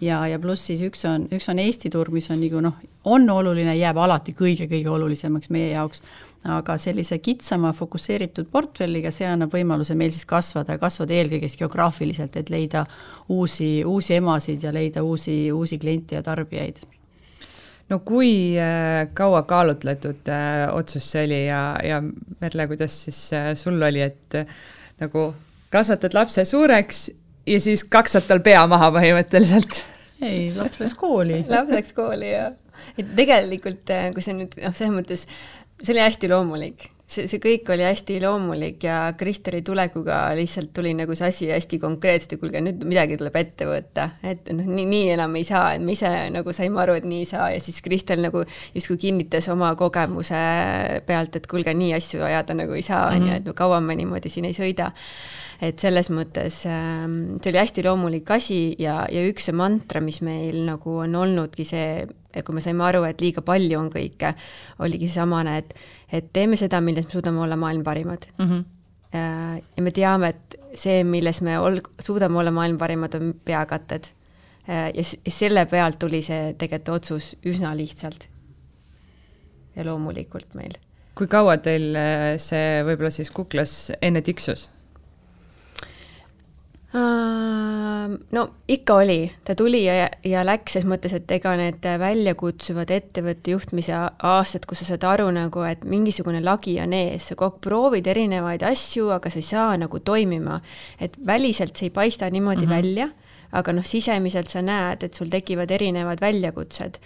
ja, ja pluss siis üks on, üks on Eesti turg, mis on nagu noh, on oluline, jääb alati kõige-kõige olulisemaks meie jaoks, aga sellise kitsama fokusseeritud portfelliga, see annab võimaluse meil siis kasvada ja kasvada eelkõige siis geograafiliselt, et leida uusi, uusi emasid ja leida uusi, uusi kliente ja tarbijaid. No kui äh, kaua kaalutletud äh, otsus see oli ja, ja Merle, kuidas siis äh, sul oli, et nagu kasvatad lapse suureks ja siis kaksad tal pea maha põhimõtteliselt. ei, laps läks kooli laps läks kooli, jah. et tegelikult, äh, kui see nüüd noh, selles mõttes, see oli hästi loomulik see, see kõik oli hästi loomulik ja Kristeri tulekuga lihtsalt tuli nagu see asi hästi konkreetselt ja kuulge, nüüd midagi tuleb ette võtta, et noh, nii, nii enam ei saa, et me ise nagu saime aru, et nii ei saa ja siis Kristel nagu justkui kinnitas oma kogemuse pealt, et kuulge, nii asju ajada nagu ei saa, on ju, et kaua me niimoodi siin ei sõida. et selles mõttes ähm, see oli hästi loomulik asi ja, ja üks see mantra, mis meil nagu on olnudki see, et kui me saime aru, et liiga palju on kõike, oligi seesamane, et, et teeme seda, milles me suudame olla maailma parimad mm. -hmm. ja me teame, et see, milles me ol-, suudame olla maailma parimad, on peakatted. Ja selle pealt tuli see tegelikult otsus üsna lihtsalt ja loomulikult meil. kui kaua teil äh, see võib-olla siis kuklas enne tiksus? No ikka oli, ta tuli ja, ja läks ses mõttes, et ega need väljakutsuvad ettevõtte juhtimise aastad, kus sa saad aru nagu, et mingisugune lagi on ees, sa kogu aeg proovid erinevaid asju, aga sa ei saa nagu toimima. et väliselt see ei paista niimoodi mm -hmm. välja, aga noh, sisemiselt sa näed, et sul tekivad erinevad väljakutsed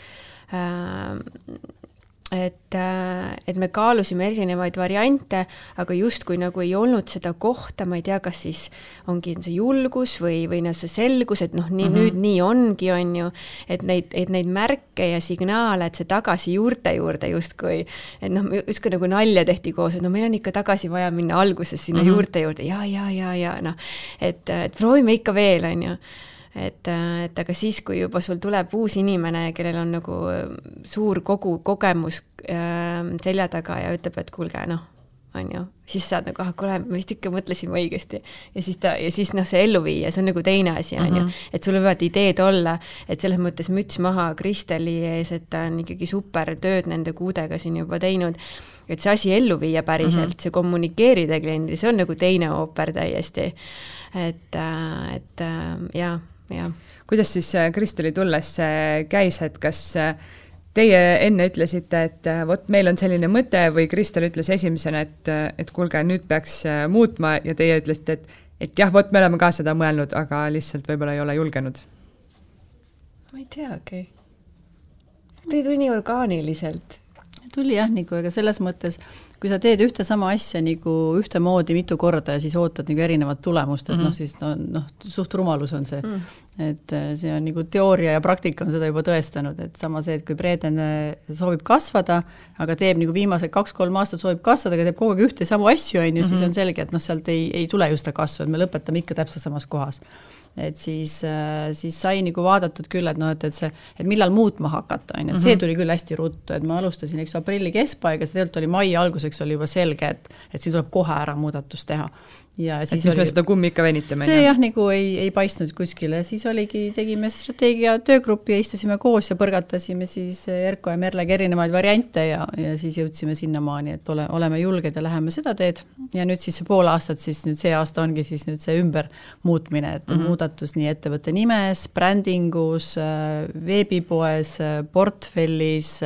et, äh, et me kaalusime erinevaid variante, aga justkui nagu ei olnud seda kohta, ma ei tea, kas siis ongi see julgus või, või noh, see selgus, et noh, nii mm -hmm. nüüd nii ongi, on ju, et neid, et neid märke ja signaale, et see tagasi juurte juurde justkui, et noh, justkui nagu nalja tehti koos, et no meil on ikka tagasi vaja minna alguses sinna mm -hmm. juurte juurde ja, ja, ja, ja noh, et, et proovime ikka veel, on ju et, et aga siis, kui juba sul tuleb uus inimene, kellel on nagu suur kogu kogemus äh, selja taga ja ütleb, et kuulge, noh, on ju, siis saad nagu, ah, kuule, me vist ikka mõtlesime õigesti. ja siis ta, ja siis noh, see ellu viia, see on nagu teine asi, on ju, mhm. et sul võivad ideed olla, et selles mõttes müts maha Kristeli ees, et ta on ikkagi super tööd nende kuudega siin juba teinud, et see asi ellu viia päriselt mm, -hmm. see kommunikeerida kliendile, see on nagu teine ooper täiesti. et, äh, et äh, jaa jah. kuidas siis äh, Kristeli tulles see käis, et kas äh, teie enne ütlesite, et äh, vot meil on selline mõte või Kristel ütles esimesena, et, et kuulge, nüüd peaks muutma ja teie ütlesite, et, et jah, vot me oleme ka seda mõelnud, aga lihtsalt võib-olla ei ole julgenud? ma ei teagi. ta tuli nii orgaaniliselt. tuli jah, nagu ega selles mõttes kui sa teed ühte sama asja nagu ühtemoodi mitu korda ja siis ootad nagu erinevat tulemust, et mm -hmm. noh, siis on noh, suht rumalus on see mm. -hmm. et äh, see on nagu teooria ja praktika on seda juba tõestanud, et sama see, et kui Breden äh, soovib kasvada, aga teeb nagu viimased kaks-kolm aastat soovib kasvada, aga teeb kogu aeg ühte samu asju, on ju, siis mhm. on selge, et noh, sealt ei, ei tule ju seda kasvu, et me lõpetame ikka täpselt samas kohas et siis, äh, siis sai nagu vaadatud küll, et noh, et, et see, et millal muutma hakata, on ju, et see mhm. tuli küll hästi ruttu, et ma alustasin, eks aprilli keskpaigas, tegelikult oli mai alguseks oli juba selge, et, et siin tuleb kohe ära muudatus teha ja siis et oli, me seda kummi ikka venitame. see jah, nagu ei, ei paistnud kuskile, siis oligi, tegime strateegia töögruppi ja istusime koos ja põrgatasime siis Erko ja Merlega erinevaid variante ja, ja siis jõudsime sinnamaani, et ole, oleme julged ja läheme seda teed. ja nüüd siis see pool aastat, siis nüüd see aasta ongi siis nüüd see ümbermuutmine, et mm -hmm. muudatus nii ettevõtte nimes, brändingus, veebipoes, portfellis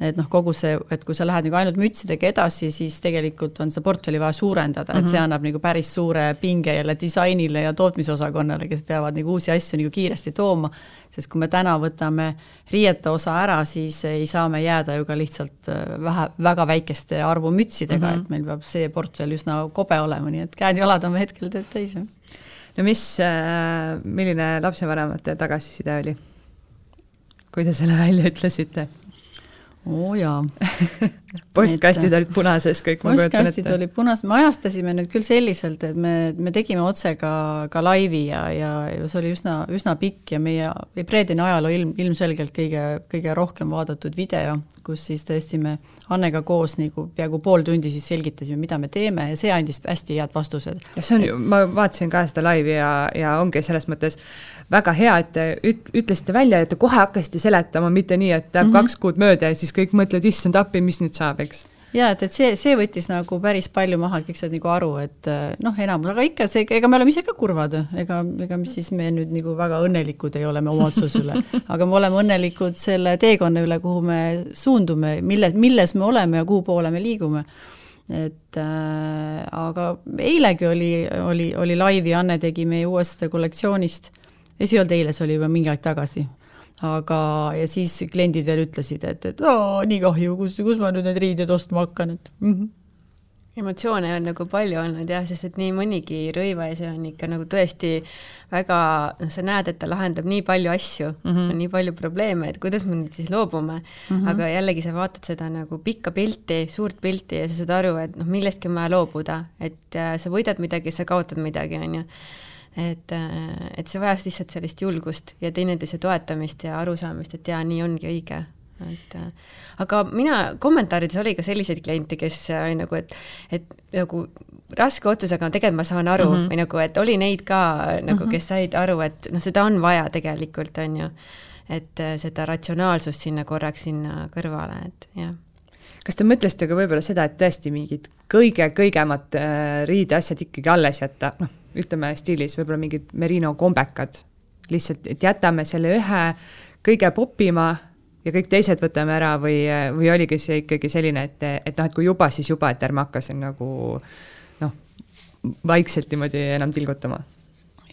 et noh, kogu see, et kui sa lähed nagu ainult mütsidega edasi, siis tegelikult on seda portfelli vaja suurendada mm, -hmm. et see mhm. annab nagu päris suure pinge jälle disainile ja tootmisosakonnale, kes peavad nagu uusi asju nagu kiiresti tooma, sest kui me täna võtame riiete osa ära, siis ei saa me jääda ju ka lihtsalt äh, vähe, väga väikeste arvu mütsidega mm, -hmm. et meil peab see portfell üsna kobe olema, nii et käed-jalad on hetkel tööd täis. no mis, äh, milline lapsevanemate tagasiside oli? kui te selle välja ütlesite? Oo jaa postkastid olid punases kõik, ma kujutan ette. postkastid olid punas-, me ajastasime nüüd küll selliselt, et me, me tegime otse ka, ka laivi ja, ja, ja see oli üsna, üsna pikk ja meie Preedini ajaloo ilm, ilmselgelt kõige, kõige rohkem vaadatud video, kus siis tõesti me Annega koos nagu peaaegu pool tundi siis selgitasime, mida me teeme ja see andis hästi head vastused. see on ju, ma vaatasin ka seda laivi ja, ja ongi selles mõttes väga hea, et te üt-, ütlesite välja, et te kohe hakkasite seletama, mitte nii, et läheb mm -hmm. kaks kuud mööda ja siis kõik mõtlevad, issand appi, mis nüüd saab, eks jaa, et, et see, see võttis nagu päris palju maha, kõik said nagu aru, et eh, noh, enamus, aga ikka see, ega me oleme ise ka kurvad, ega, ega mis siis me nüüd nagu väga õnnelikud ei ole me oma otsuse üle. aga me oleme õnnelikud selle teekonna üle, kuhu me suundume, mille, milles me oleme ja kuhu poole me liigume. et äh, aga eilegi oli, oli, oli laivi, Anne tegi meie uuest kollektsioonist, ei, see ei olnud eile, see oli juba mingi aeg tagasi aga, ja siis kliendid veel ütlesid, et, et oo, nii kahju, kus, kus ma nüüd need riided ostma hakkan, et mm. -hmm emotsioone on nagu palju olnud jah, sest et nii mõnigi rõivas on ikka nagu tõesti väga, noh, sa näed, et ta lahendab nii palju asju mm, -hmm. nii palju probleeme, et kuidas me nüüd siis loobume mm. -hmm. aga jällegi sa vaatad seda nagu pikka pilti, suurt pilti ja sa saad aru, et noh, millestki on vaja loobuda, et äh, sa võidad midagi, sa kaotad midagi, on ju et, äh, et see vajas lihtsalt sellist julgust ja teineteise toetamist ja arusaamist, et jaa, nii ongi õige et äh, aga mina, kommentaarides oli ka selliseid kliente, kes oli nagu, et, et nagu raske otsus, aga tegelikult ma saan aru mm -hmm. või nagu, et oli neid ka nagu, mhm. kes said aru, et noh, seda on vaja tegelikult, on ju. et äh, seda ratsionaalsust sinna korraks sinna kõrvale, et jah kas te mõtlesite ka võib-olla seda, et tõesti mingid kõige-kõigemad riideasjad ikkagi alles jätta, noh, ütleme stiilis võib-olla mingid merino kombekad, lihtsalt, et jätame selle ühe kõige popima ja kõik teised võtame ära või, või oligi see ikkagi selline, et, et noh, et kui juba, siis juba, et ärme hakka siin nagu noh, vaikselt niimoodi enam tilgutama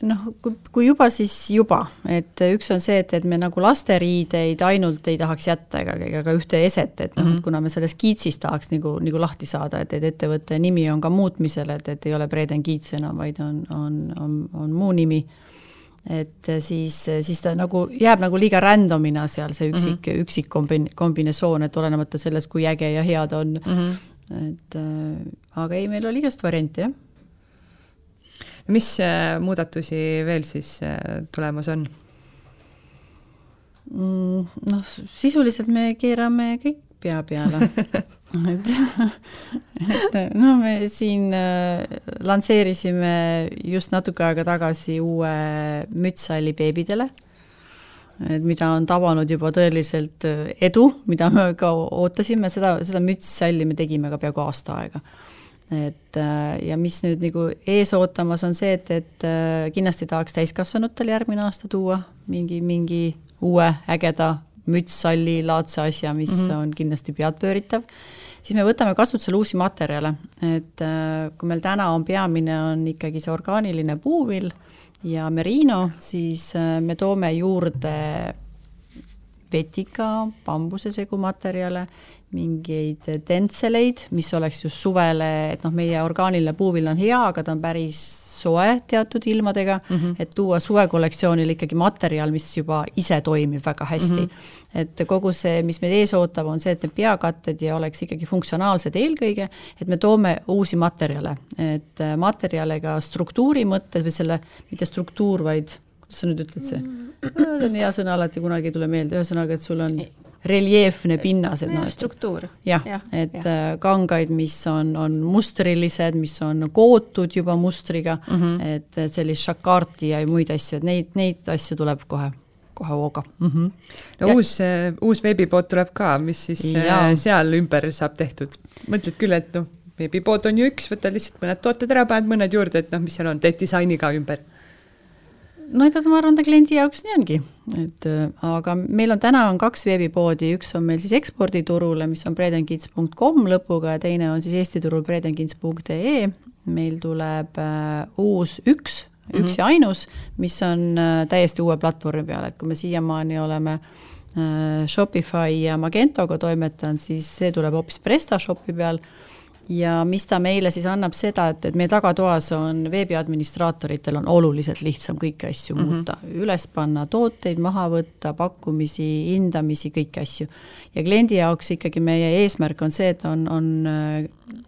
noh, kui, juba, siis juba, et üks on see, et, et me nagu lasteriideid ainult ei tahaks jätta ega, ega ka ühte eset, et noh mm -hmm., kuna me sellest kiitsist tahaks nagu, nagu lahti saada, et, et ettevõtte nimi on ka muutmisel, et, et ei ole Breden Kiits enam, vaid on, on, on, on muu nimi. et siis, siis ta nagu jääb nagu liiga random'ina seal see üksik mm, -hmm. üksik kombin-, kombinesoon, et olenemata sellest, kui äge ja hea ta on mm. -hmm. et äh, aga ei, meil oli igast variante, jah mis äh, muudatusi veel siis äh, tulemas on? Mm, noh, sisuliselt me keerame kõik pea peale. Et, et no me siin äh, lansseerisime just natuke aega tagasi uue mütssalli beebidele, et mida on tabanud juba tõeliselt edu, mida me ka ootasime, seda, seda mütssalli me tegime ka peaaegu aasta aega et äh, ja mis nüüd nagu ees ootamas, on see, et, et äh, kindlasti tahaks täiskasvanutel järgmine aasta tuua mingi, mingi uue ägeda mütssalli laadse asja, mis mm -hmm. on kindlasti peadpööritav, siis me võtame kasutusele uusi materjale, et äh, kui meil täna on peamine, on ikkagi see orgaaniline puuvill ja merino, siis me toome juurde vetika, bambuse segumaterjale mingeid tentseleid, mis oleks just suvele, et noh, meie orgaaniline puuvill on hea, aga ta on päris soe teatud ilmadega mm, -hmm. et tuua suvekollektsioonile ikkagi materjal, mis juba ise toimib väga hästi mm. -hmm. et kogu see, mis meid ees ootab, on see, et need peakatted ja oleks ikkagi funktsionaalsed eelkõige, et me toome uusi materjale, et materjale ka struktuuri mõttes või selle, mitte struktuur, vaid kuidas sa nüüd ütled see? see on hea sõna, alati kunagi ei tule meelde, ühesõnaga, et sul on reljeefne pinnas, et noh, struktuur. jah ja,, et ja. Äh, kangaid, mis on, on mustrilised, mis on kootud juba mustriga mm, -hmm. et sellist šakarti ja muid asju, et neid, neid asju tuleb kohe kohe hooga mm. -hmm. no ja. uus, äh, uus veebipood tuleb ka, mis siis äh, ja. seal ümber saab tehtud. mõtled küll, et noh, veebipood on ju üks, võtad lihtsalt mõned tooted ära, paned mõned juurde, et noh, mis seal on, teed disaini ka ümber no ega ma arvan, ta kliendi jaoks nii ongi, et äh, aga meil on täna on kaks veebipoodi, üks on meil siis eksporditurule, mis on bredenkids.com lõpuga ja teine on siis Eesti turul bredenkids.ee. meil tuleb äh, uus üks, üks mm -hmm. ja ainus, mis on äh, täiesti uue platvormi peal, et kui me siiamaani oleme äh, Shopify ja Magentoga toimetanud, siis see tuleb hoopis PrestaShopi peal ja mis ta meile siis annab seda, et, et meie tagatoas on veebiadministraatoritel on oluliselt lihtsam kõiki asju mm -hmm. muuta, üles panna tooteid, maha võtta, pakkumisi, hindamisi, kõiki asju. ja kliendi jaoks ikkagi meie eesmärk on see, et on, on äh,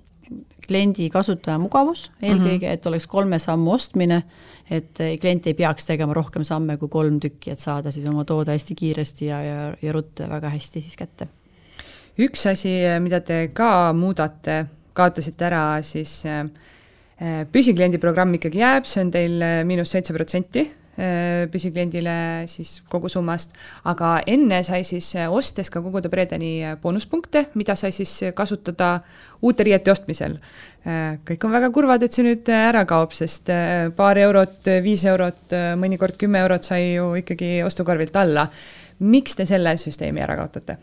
kliendi kasutaja mugavus eelkõige mm, -hmm. et oleks kolme sammu ostmine, et klient ei peaks tegema rohkem samme kui kolm tükki, et saada siis oma toode hästi kiiresti ja, ja, ja ruttu väga hästi siis kätte. üks asi, mida te ka muudate kaotasite ära, siis äh, äh, püsikliendi programm ikkagi jääb, see on teil äh, miinus seitse protsenti püsikliendile siis kogu summast, aga enne sai siis ostes ka koguda Bredeni boonuspunkte, mida sai siis kasutada uute riiete ostmisel. kõik on väga kurvad, et see nüüd ära kaob, sest paar eurot, viis eurot, mõnikord kümme eurot sai ju ikkagi ostukorvilt alla. miks te selle süsteemi ära kaotate?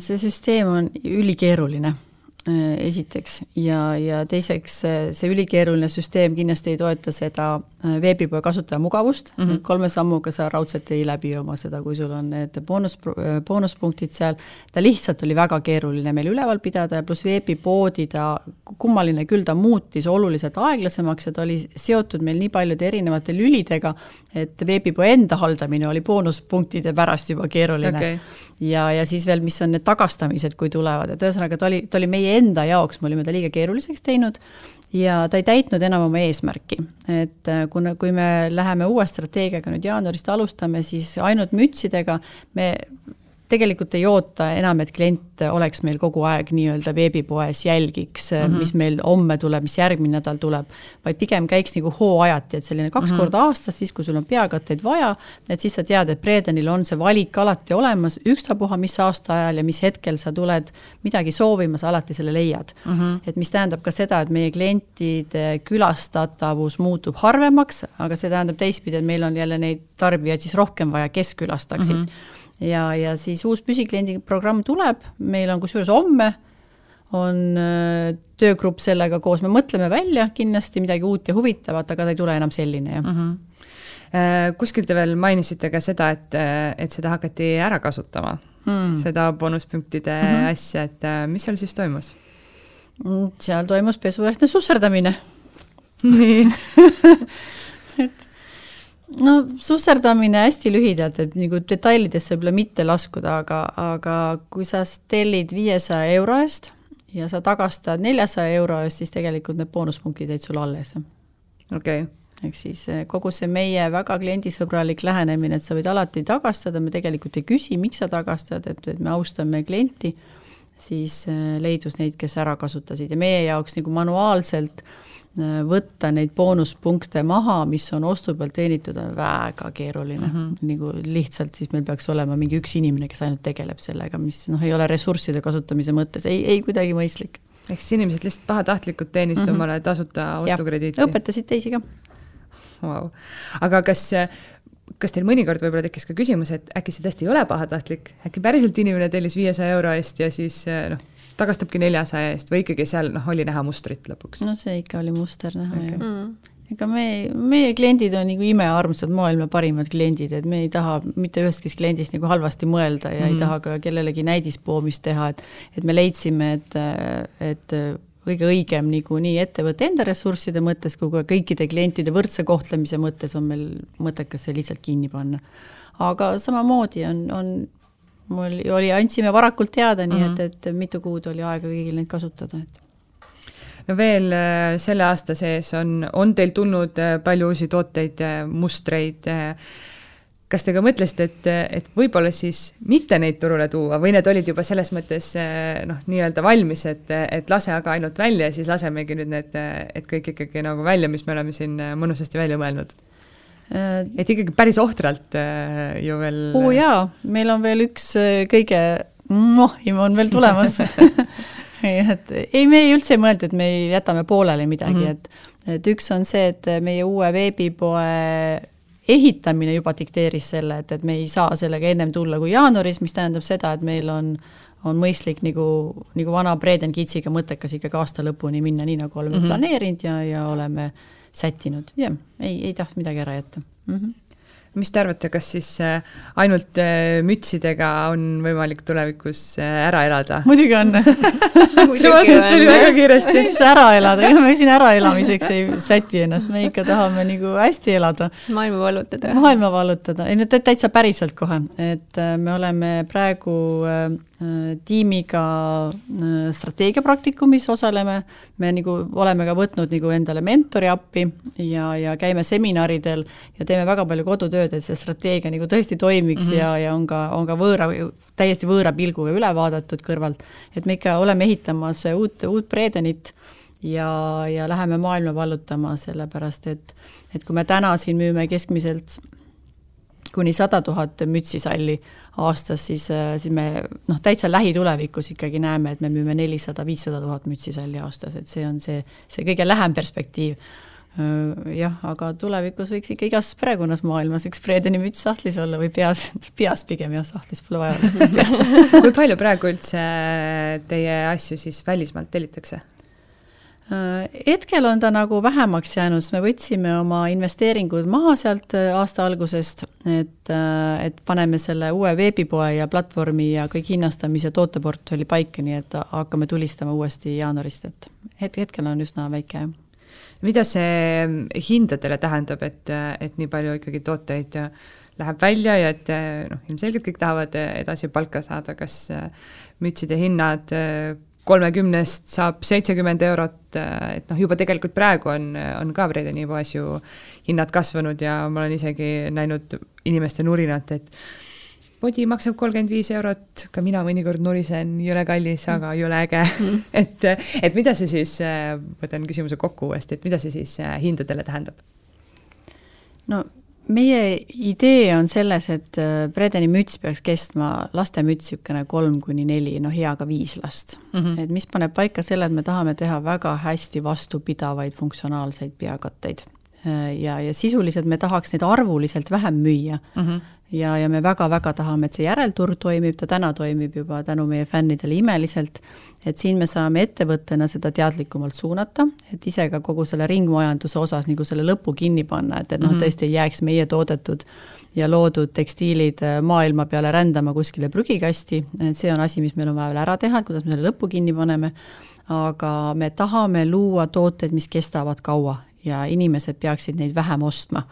see süsteem on ülikeeruline esiteks. Ja, ja teiseks see ülikeeruline süsteem kindlasti ei toeta seda äh, veebipoe kasutaja mugavust. Mm, -hmm. kolme sammuga sa raudselt ei läbi oma seda, kui sul on need boonus, äh, boonuspunktid seal, ta lihtsalt oli väga keeruline meil üleval pidada ja pluss veebipoodi ta, kummaline küll, ta muutis oluliselt aeglasemaks ja ta oli seotud meil nii paljude erinevate lülidega, et veebipoe enda haldamine oli boonuspunktide pärast juba keeruline. Okay ja, ja siis veel, mis on need tagastamised, kui tulevad, et ühesõnaga ta oli, ta oli meie enda jaoks, me olime ta liiga keeruliseks teinud ja ta ei täitnud enam oma eesmärki. et äh, kuna, kui me läheme uue strateegiaga nüüd jaanuarist alustame, siis ainult mütsidega me tegelikult ei oota enam, et klient oleks meil kogu aeg nii-öelda veebipoes, jälgiks mm, -hmm. mis meil homme tuleb, mis järgmine nädal tuleb, vaid pigem käiks nagu hooajati, et selline kaks mm -hmm. korda aastas, siis kui sul on peakatteid vaja, et siis sa tead, et Bredenil on see valik alati olemas, ükstapuha, mis aastaajal ja mis hetkel sa tuled midagi soovima, sa alati selle leiad mm. -hmm. et mis tähendab ka seda, et meie klientide külastatavus muutub harvemaks, aga see tähendab teistpidi, et meil on jälle neid tarbijaid siis rohkem vaja, kes külastaksid mm. -hmm ja, ja siis uus püsikliendi programm tuleb, meil on kusjuures homme on äh, töögrupp sellega koos, me mõtleme välja kindlasti midagi uut ja huvitavat, aga ta ei tule enam selline, jah mm. -hmm. Kuskil te veel mainisite ka seda, et, et seda hakati ära kasutama mm., seda boonuspunktide mm -hmm. asja, et äh, mis seal siis toimus? Mm, seal toimus pesuehtne susserdamine. nii et no susserdamine hästi lühidalt, et nagu detailidesse võib-olla mitte laskuda, aga, aga kui sa tellid viiesaja euro eest ja sa tagastad neljasaja euro eest, siis tegelikult need boonuspunktid jäid sul alles. okei okay. ehk siis eh, kogu see meie väga kliendisõbralik lähenemine, et sa võid alati tagastada, me tegelikult ei küsi, miks sa tagastad, et, et me austame klienti, siis eh, leidus neid, kes ära kasutasid ja meie jaoks nagu manuaalselt äh, võtta neid boonuspunkte maha, mis on ostu pealt teenitud, on väga keeruline mm. -hmm. nagu lihtsalt siis meil peaks olema mingi üks inimene, kes ainult tegeleb sellega, mis noh, ei ole ressursside kasutamise mõttes ei, ei kuidagi mõistlik. ehk siis inimesed lihtsalt pahatahtlikult teenisid mm -hmm. omale tasuta ostukrediiti? õpetasid teisi ka wow.. aga kas kas teil mõnikord võib-olla tekkis ka küsimus, et äkki see tõesti ei ole pahatahtlik, äkki päriselt inimene tellis viiesaja euro eest ja siis noh, tagastabki neljasaja eest või ikkagi seal noh, oli näha mustrit lõpuks? no see ikka oli muster näha okay. jah mm ega me, meie kliendid on nagu imearmsad, maailma parimad kliendid, et me ei taha mitte ühestki kliendist nagu halvasti mõelda ja mm. ei taha ka kellelegi näidispoomist teha, et et me leidsime, et, et kõige õigem nagu nii ettevõtte enda ressursside mõttes kui ka kõikide klientide võrdse kohtlemise mõttes on meil mõttekas see lihtsalt kinni panna. aga samamoodi on, on mul oli, andsime varakult teada, nii mm -hmm. et, et mitu kuud oli aega kõigil neid kasutada, et no veel äh, selle aasta sees on, on teil tulnud äh, palju uusi tooteid, äh, mustreid. kas te ka mõtlesite, et, et võib-olla siis mitte neid turule tuua või need olid juba selles mõttes noh, nii-öelda valmis, et, et lase aga ainult välja ja siis lasemegi nüüd need, et kõik ikkagi nagu välja, mis me oleme siin mõnusasti välja mõelnud Äh, et ikkagi päris ohtralt äh, ju veel. oo jaa, meil on veel üks äh, kõige mohhim on veel tulemas et ei, me ei üldse ei mõelnud, et me jätame pooleli midagi mm, -hmm. et, et üks on see, et meie uue veebipoe ehitamine juba dikteeris selle, et, et me ei saa sellega ennem tulla kui jaanuaris, mis tähendab seda, et meil on on mõistlik nagu, nagu vana Breden Kitsiga mõttekas ikkagi aasta lõpuni minna, nii nagu oleme mm -hmm. planeerinud ja, ja oleme äh, sättinud, jah, ei, ei tahtnud midagi ära jätta mm. -hmm mis te arvate, kas siis äh, ainult äh, mütsidega on võimalik tulevikus äh, ära elada? muidugi on see vastus tuli väga kiiresti. mis ära elada, ega me siin äraelamiseks ei säti ennast, me ikka tahame nagu hästi elada. maailma vallutada. maailma vallutada, ei no täitsa päriselt kohe, et me oleme praegu tiimiga strateegiapraktikumis osaleme, me nagu oleme ka võtnud nagu endale mentori appi ja, ja käime seminaridel ja teeme väga palju kodutööd, et see strateegia nagu tõesti toimiks mm -hmm. ja, ja on ka, on ka võõra, täiesti võõra pilguga üle vaadatud kõrvalt. et me ikka oleme ehitamas uut, uut Bredenit ja, ja läheme maailma vallutama, sellepärast et et kui me täna siin müüme keskmiselt kuni sada tuhat mütsisalli aastas, siis, siis me noh, täitsa lähitulevikus ikkagi näeme, et me müüme nelisada, viissada tuhat mütsisalli aastas, et see on see, see kõige lähem perspektiiv jah, aga tulevikus võiks ikka igas perekonnas maailmas üks Fredeni müts sahtlis olla või peas, peas pigem jah, sahtlis pole vaja kui palju praegu üldse teie asju siis välismaalt tellitakse? Hetkel on ta nagu vähemaks jäänud, sest me võtsime oma investeeringud maha sealt aasta algusest, et, et paneme selle uue veebipoe ja platvormi ja kõik hinnastamise tooteportfelli paika, nii et hakkame tulistama uuesti jaanuarist, et het-, hetkel on üsna väike, jah. Mida see hindadele tähendab, et, et nii palju ikkagi tooteid läheb välja ja et noh, ilmselgelt kõik tahavad edasi palka saada, kas mütside hinnad kolmekümnest saab seitsekümmend eurot, et noh, juba tegelikult praegu on, on ka Bredeni poes ju hinnad kasvanud ja ma olen isegi näinud inimeste nurinat, et podi maksab kolmkümmend viis eurot, ka mina mõnikord nurisen, jõle kallis, aga jõle äge mm. et, et mida see siis, võtan küsimuse kokku uuesti, et mida see siis äh, hindadele tähendab? no meie idee on selles, et Bredeni äh, müts peaks kestma, lastemüts niisugune kolm kuni neli, no hea ka viis last mm. -hmm. et mis paneb paika selle, et me tahame teha väga hästi vastupidavaid funktsionaalseid peakatteid. Äh, ja, ja sisuliselt me tahaks neid arvuliselt vähem müüa mm. -hmm ja, ja me väga-väga tahame, et see järelturg toimib, ta täna toimib juba tänu meie fännidele imeliselt, et siin me saame ettevõttena seda teadlikumalt suunata, et ise ka kogu selle ringmajanduse osas nagu selle lõpu kinni panna, et, et noh, mhm. tõesti ei jääks meie toodetud ja loodud tekstiilid äh, maailma peale rändama kuskile prügikasti, see on asi, mis meil on vaja veel ära teha, et kuidas me selle lõpu kinni paneme, aga me tahame luua tooteid, mis kestavad kaua ja inimesed peaksid neid vähem ostma.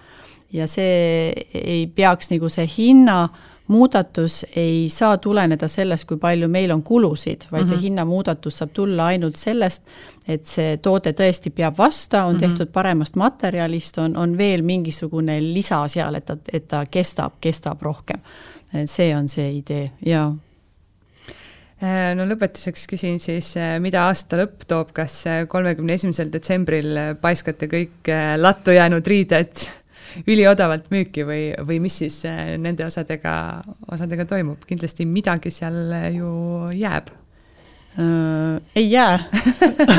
Ja see ei peaks nagu see hinna muudatus ei saa tuleneda sellest, kui palju meil on kulusid, vaid mm -hmm. see mhm. hinnamuudatus saab tulla ainult sellest, et see toode tõesti peab vasta, on mm -hmm. tehtud paremast materjalist, on, on veel mingisugune lisa seal, et ta, et ta kestab, kestab rohkem. see on see idee ja äh, no lõpetuseks küsin siis, äh, mida aasta lõpp toob, kas kolmekümne esimesel detsembril paiskate kõik äh, lattu jäänud riided üliodavalt müüki või, või mis siis äh, nende osadega, osadega toimub, kindlasti midagi seal äh, ju jääb. Äh,. ei jää.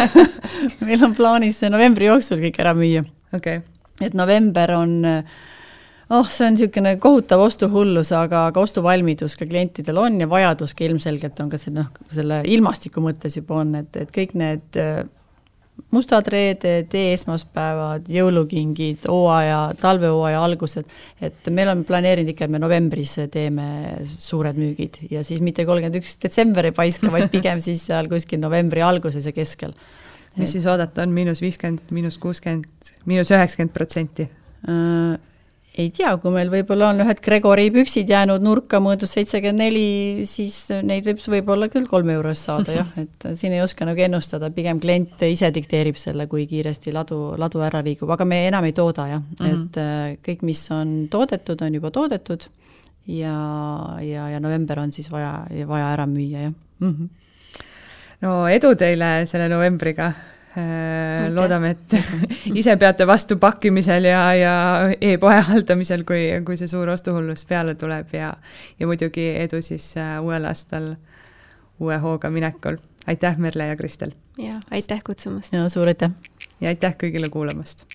Meil on plaanis novembri jooksul kõik ära müüa. Okay.. et november on oh, see on niisugune kohutav ostuhullus, aga, aga ostuvalmidus ka klientidel on ja vajadus ka ilmselgelt on ka see noh, selle ilmastiku mõttes juba on, et, et kõik need mustad reeded, esmaspäevad, jõulukingid, hooaja, talvehooaja algused, et meil on planeerinud ikka, et me novembris teeme suured müügid ja siis mitte kolmkümmend üks detsember ei paiska, vaid pigem siis seal kuskil novembri alguses ja keskel. mis siis oodata on, miinus viiskümmend, miinus kuuskümmend, miinus üheksakümmend protsenti? Ei tea, kui meil võib-olla on ühed Gregori püksid jäänud nurka mõõdus seitsekümmend neli, siis neid võib võib-olla küll kolme euro eest saada jah, et siin ei oska nagu ennustada, pigem klient ise dikteerib selle, kui kiiresti ladu, ladu ära liigub, aga me enam ei tooda jah mm, -hmm. et äh, kõik, mis on toodetud, on juba toodetud ja, ja, ja november on siis vaja, vaja ära müüa, jah mm. -hmm. no edu teile selle novembriga loodame, et ise peate vastu pakkimisel ja, ja e-poe haldamisel, kui, kui see suur ostuhullus peale tuleb ja, ja muidugi edu siis äh, uuel aastal uue hooga minekul. aitäh, Merle ja Kristel! ja aitäh kutsumast! ja suur aitäh! ja aitäh kõigile kuulamast!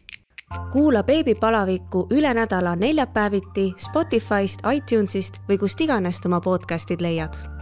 kuula beebipalavikku üle nädala neljapäeviti Spotify'st, iTunes'ist või kust iganes oma podcast'id leiad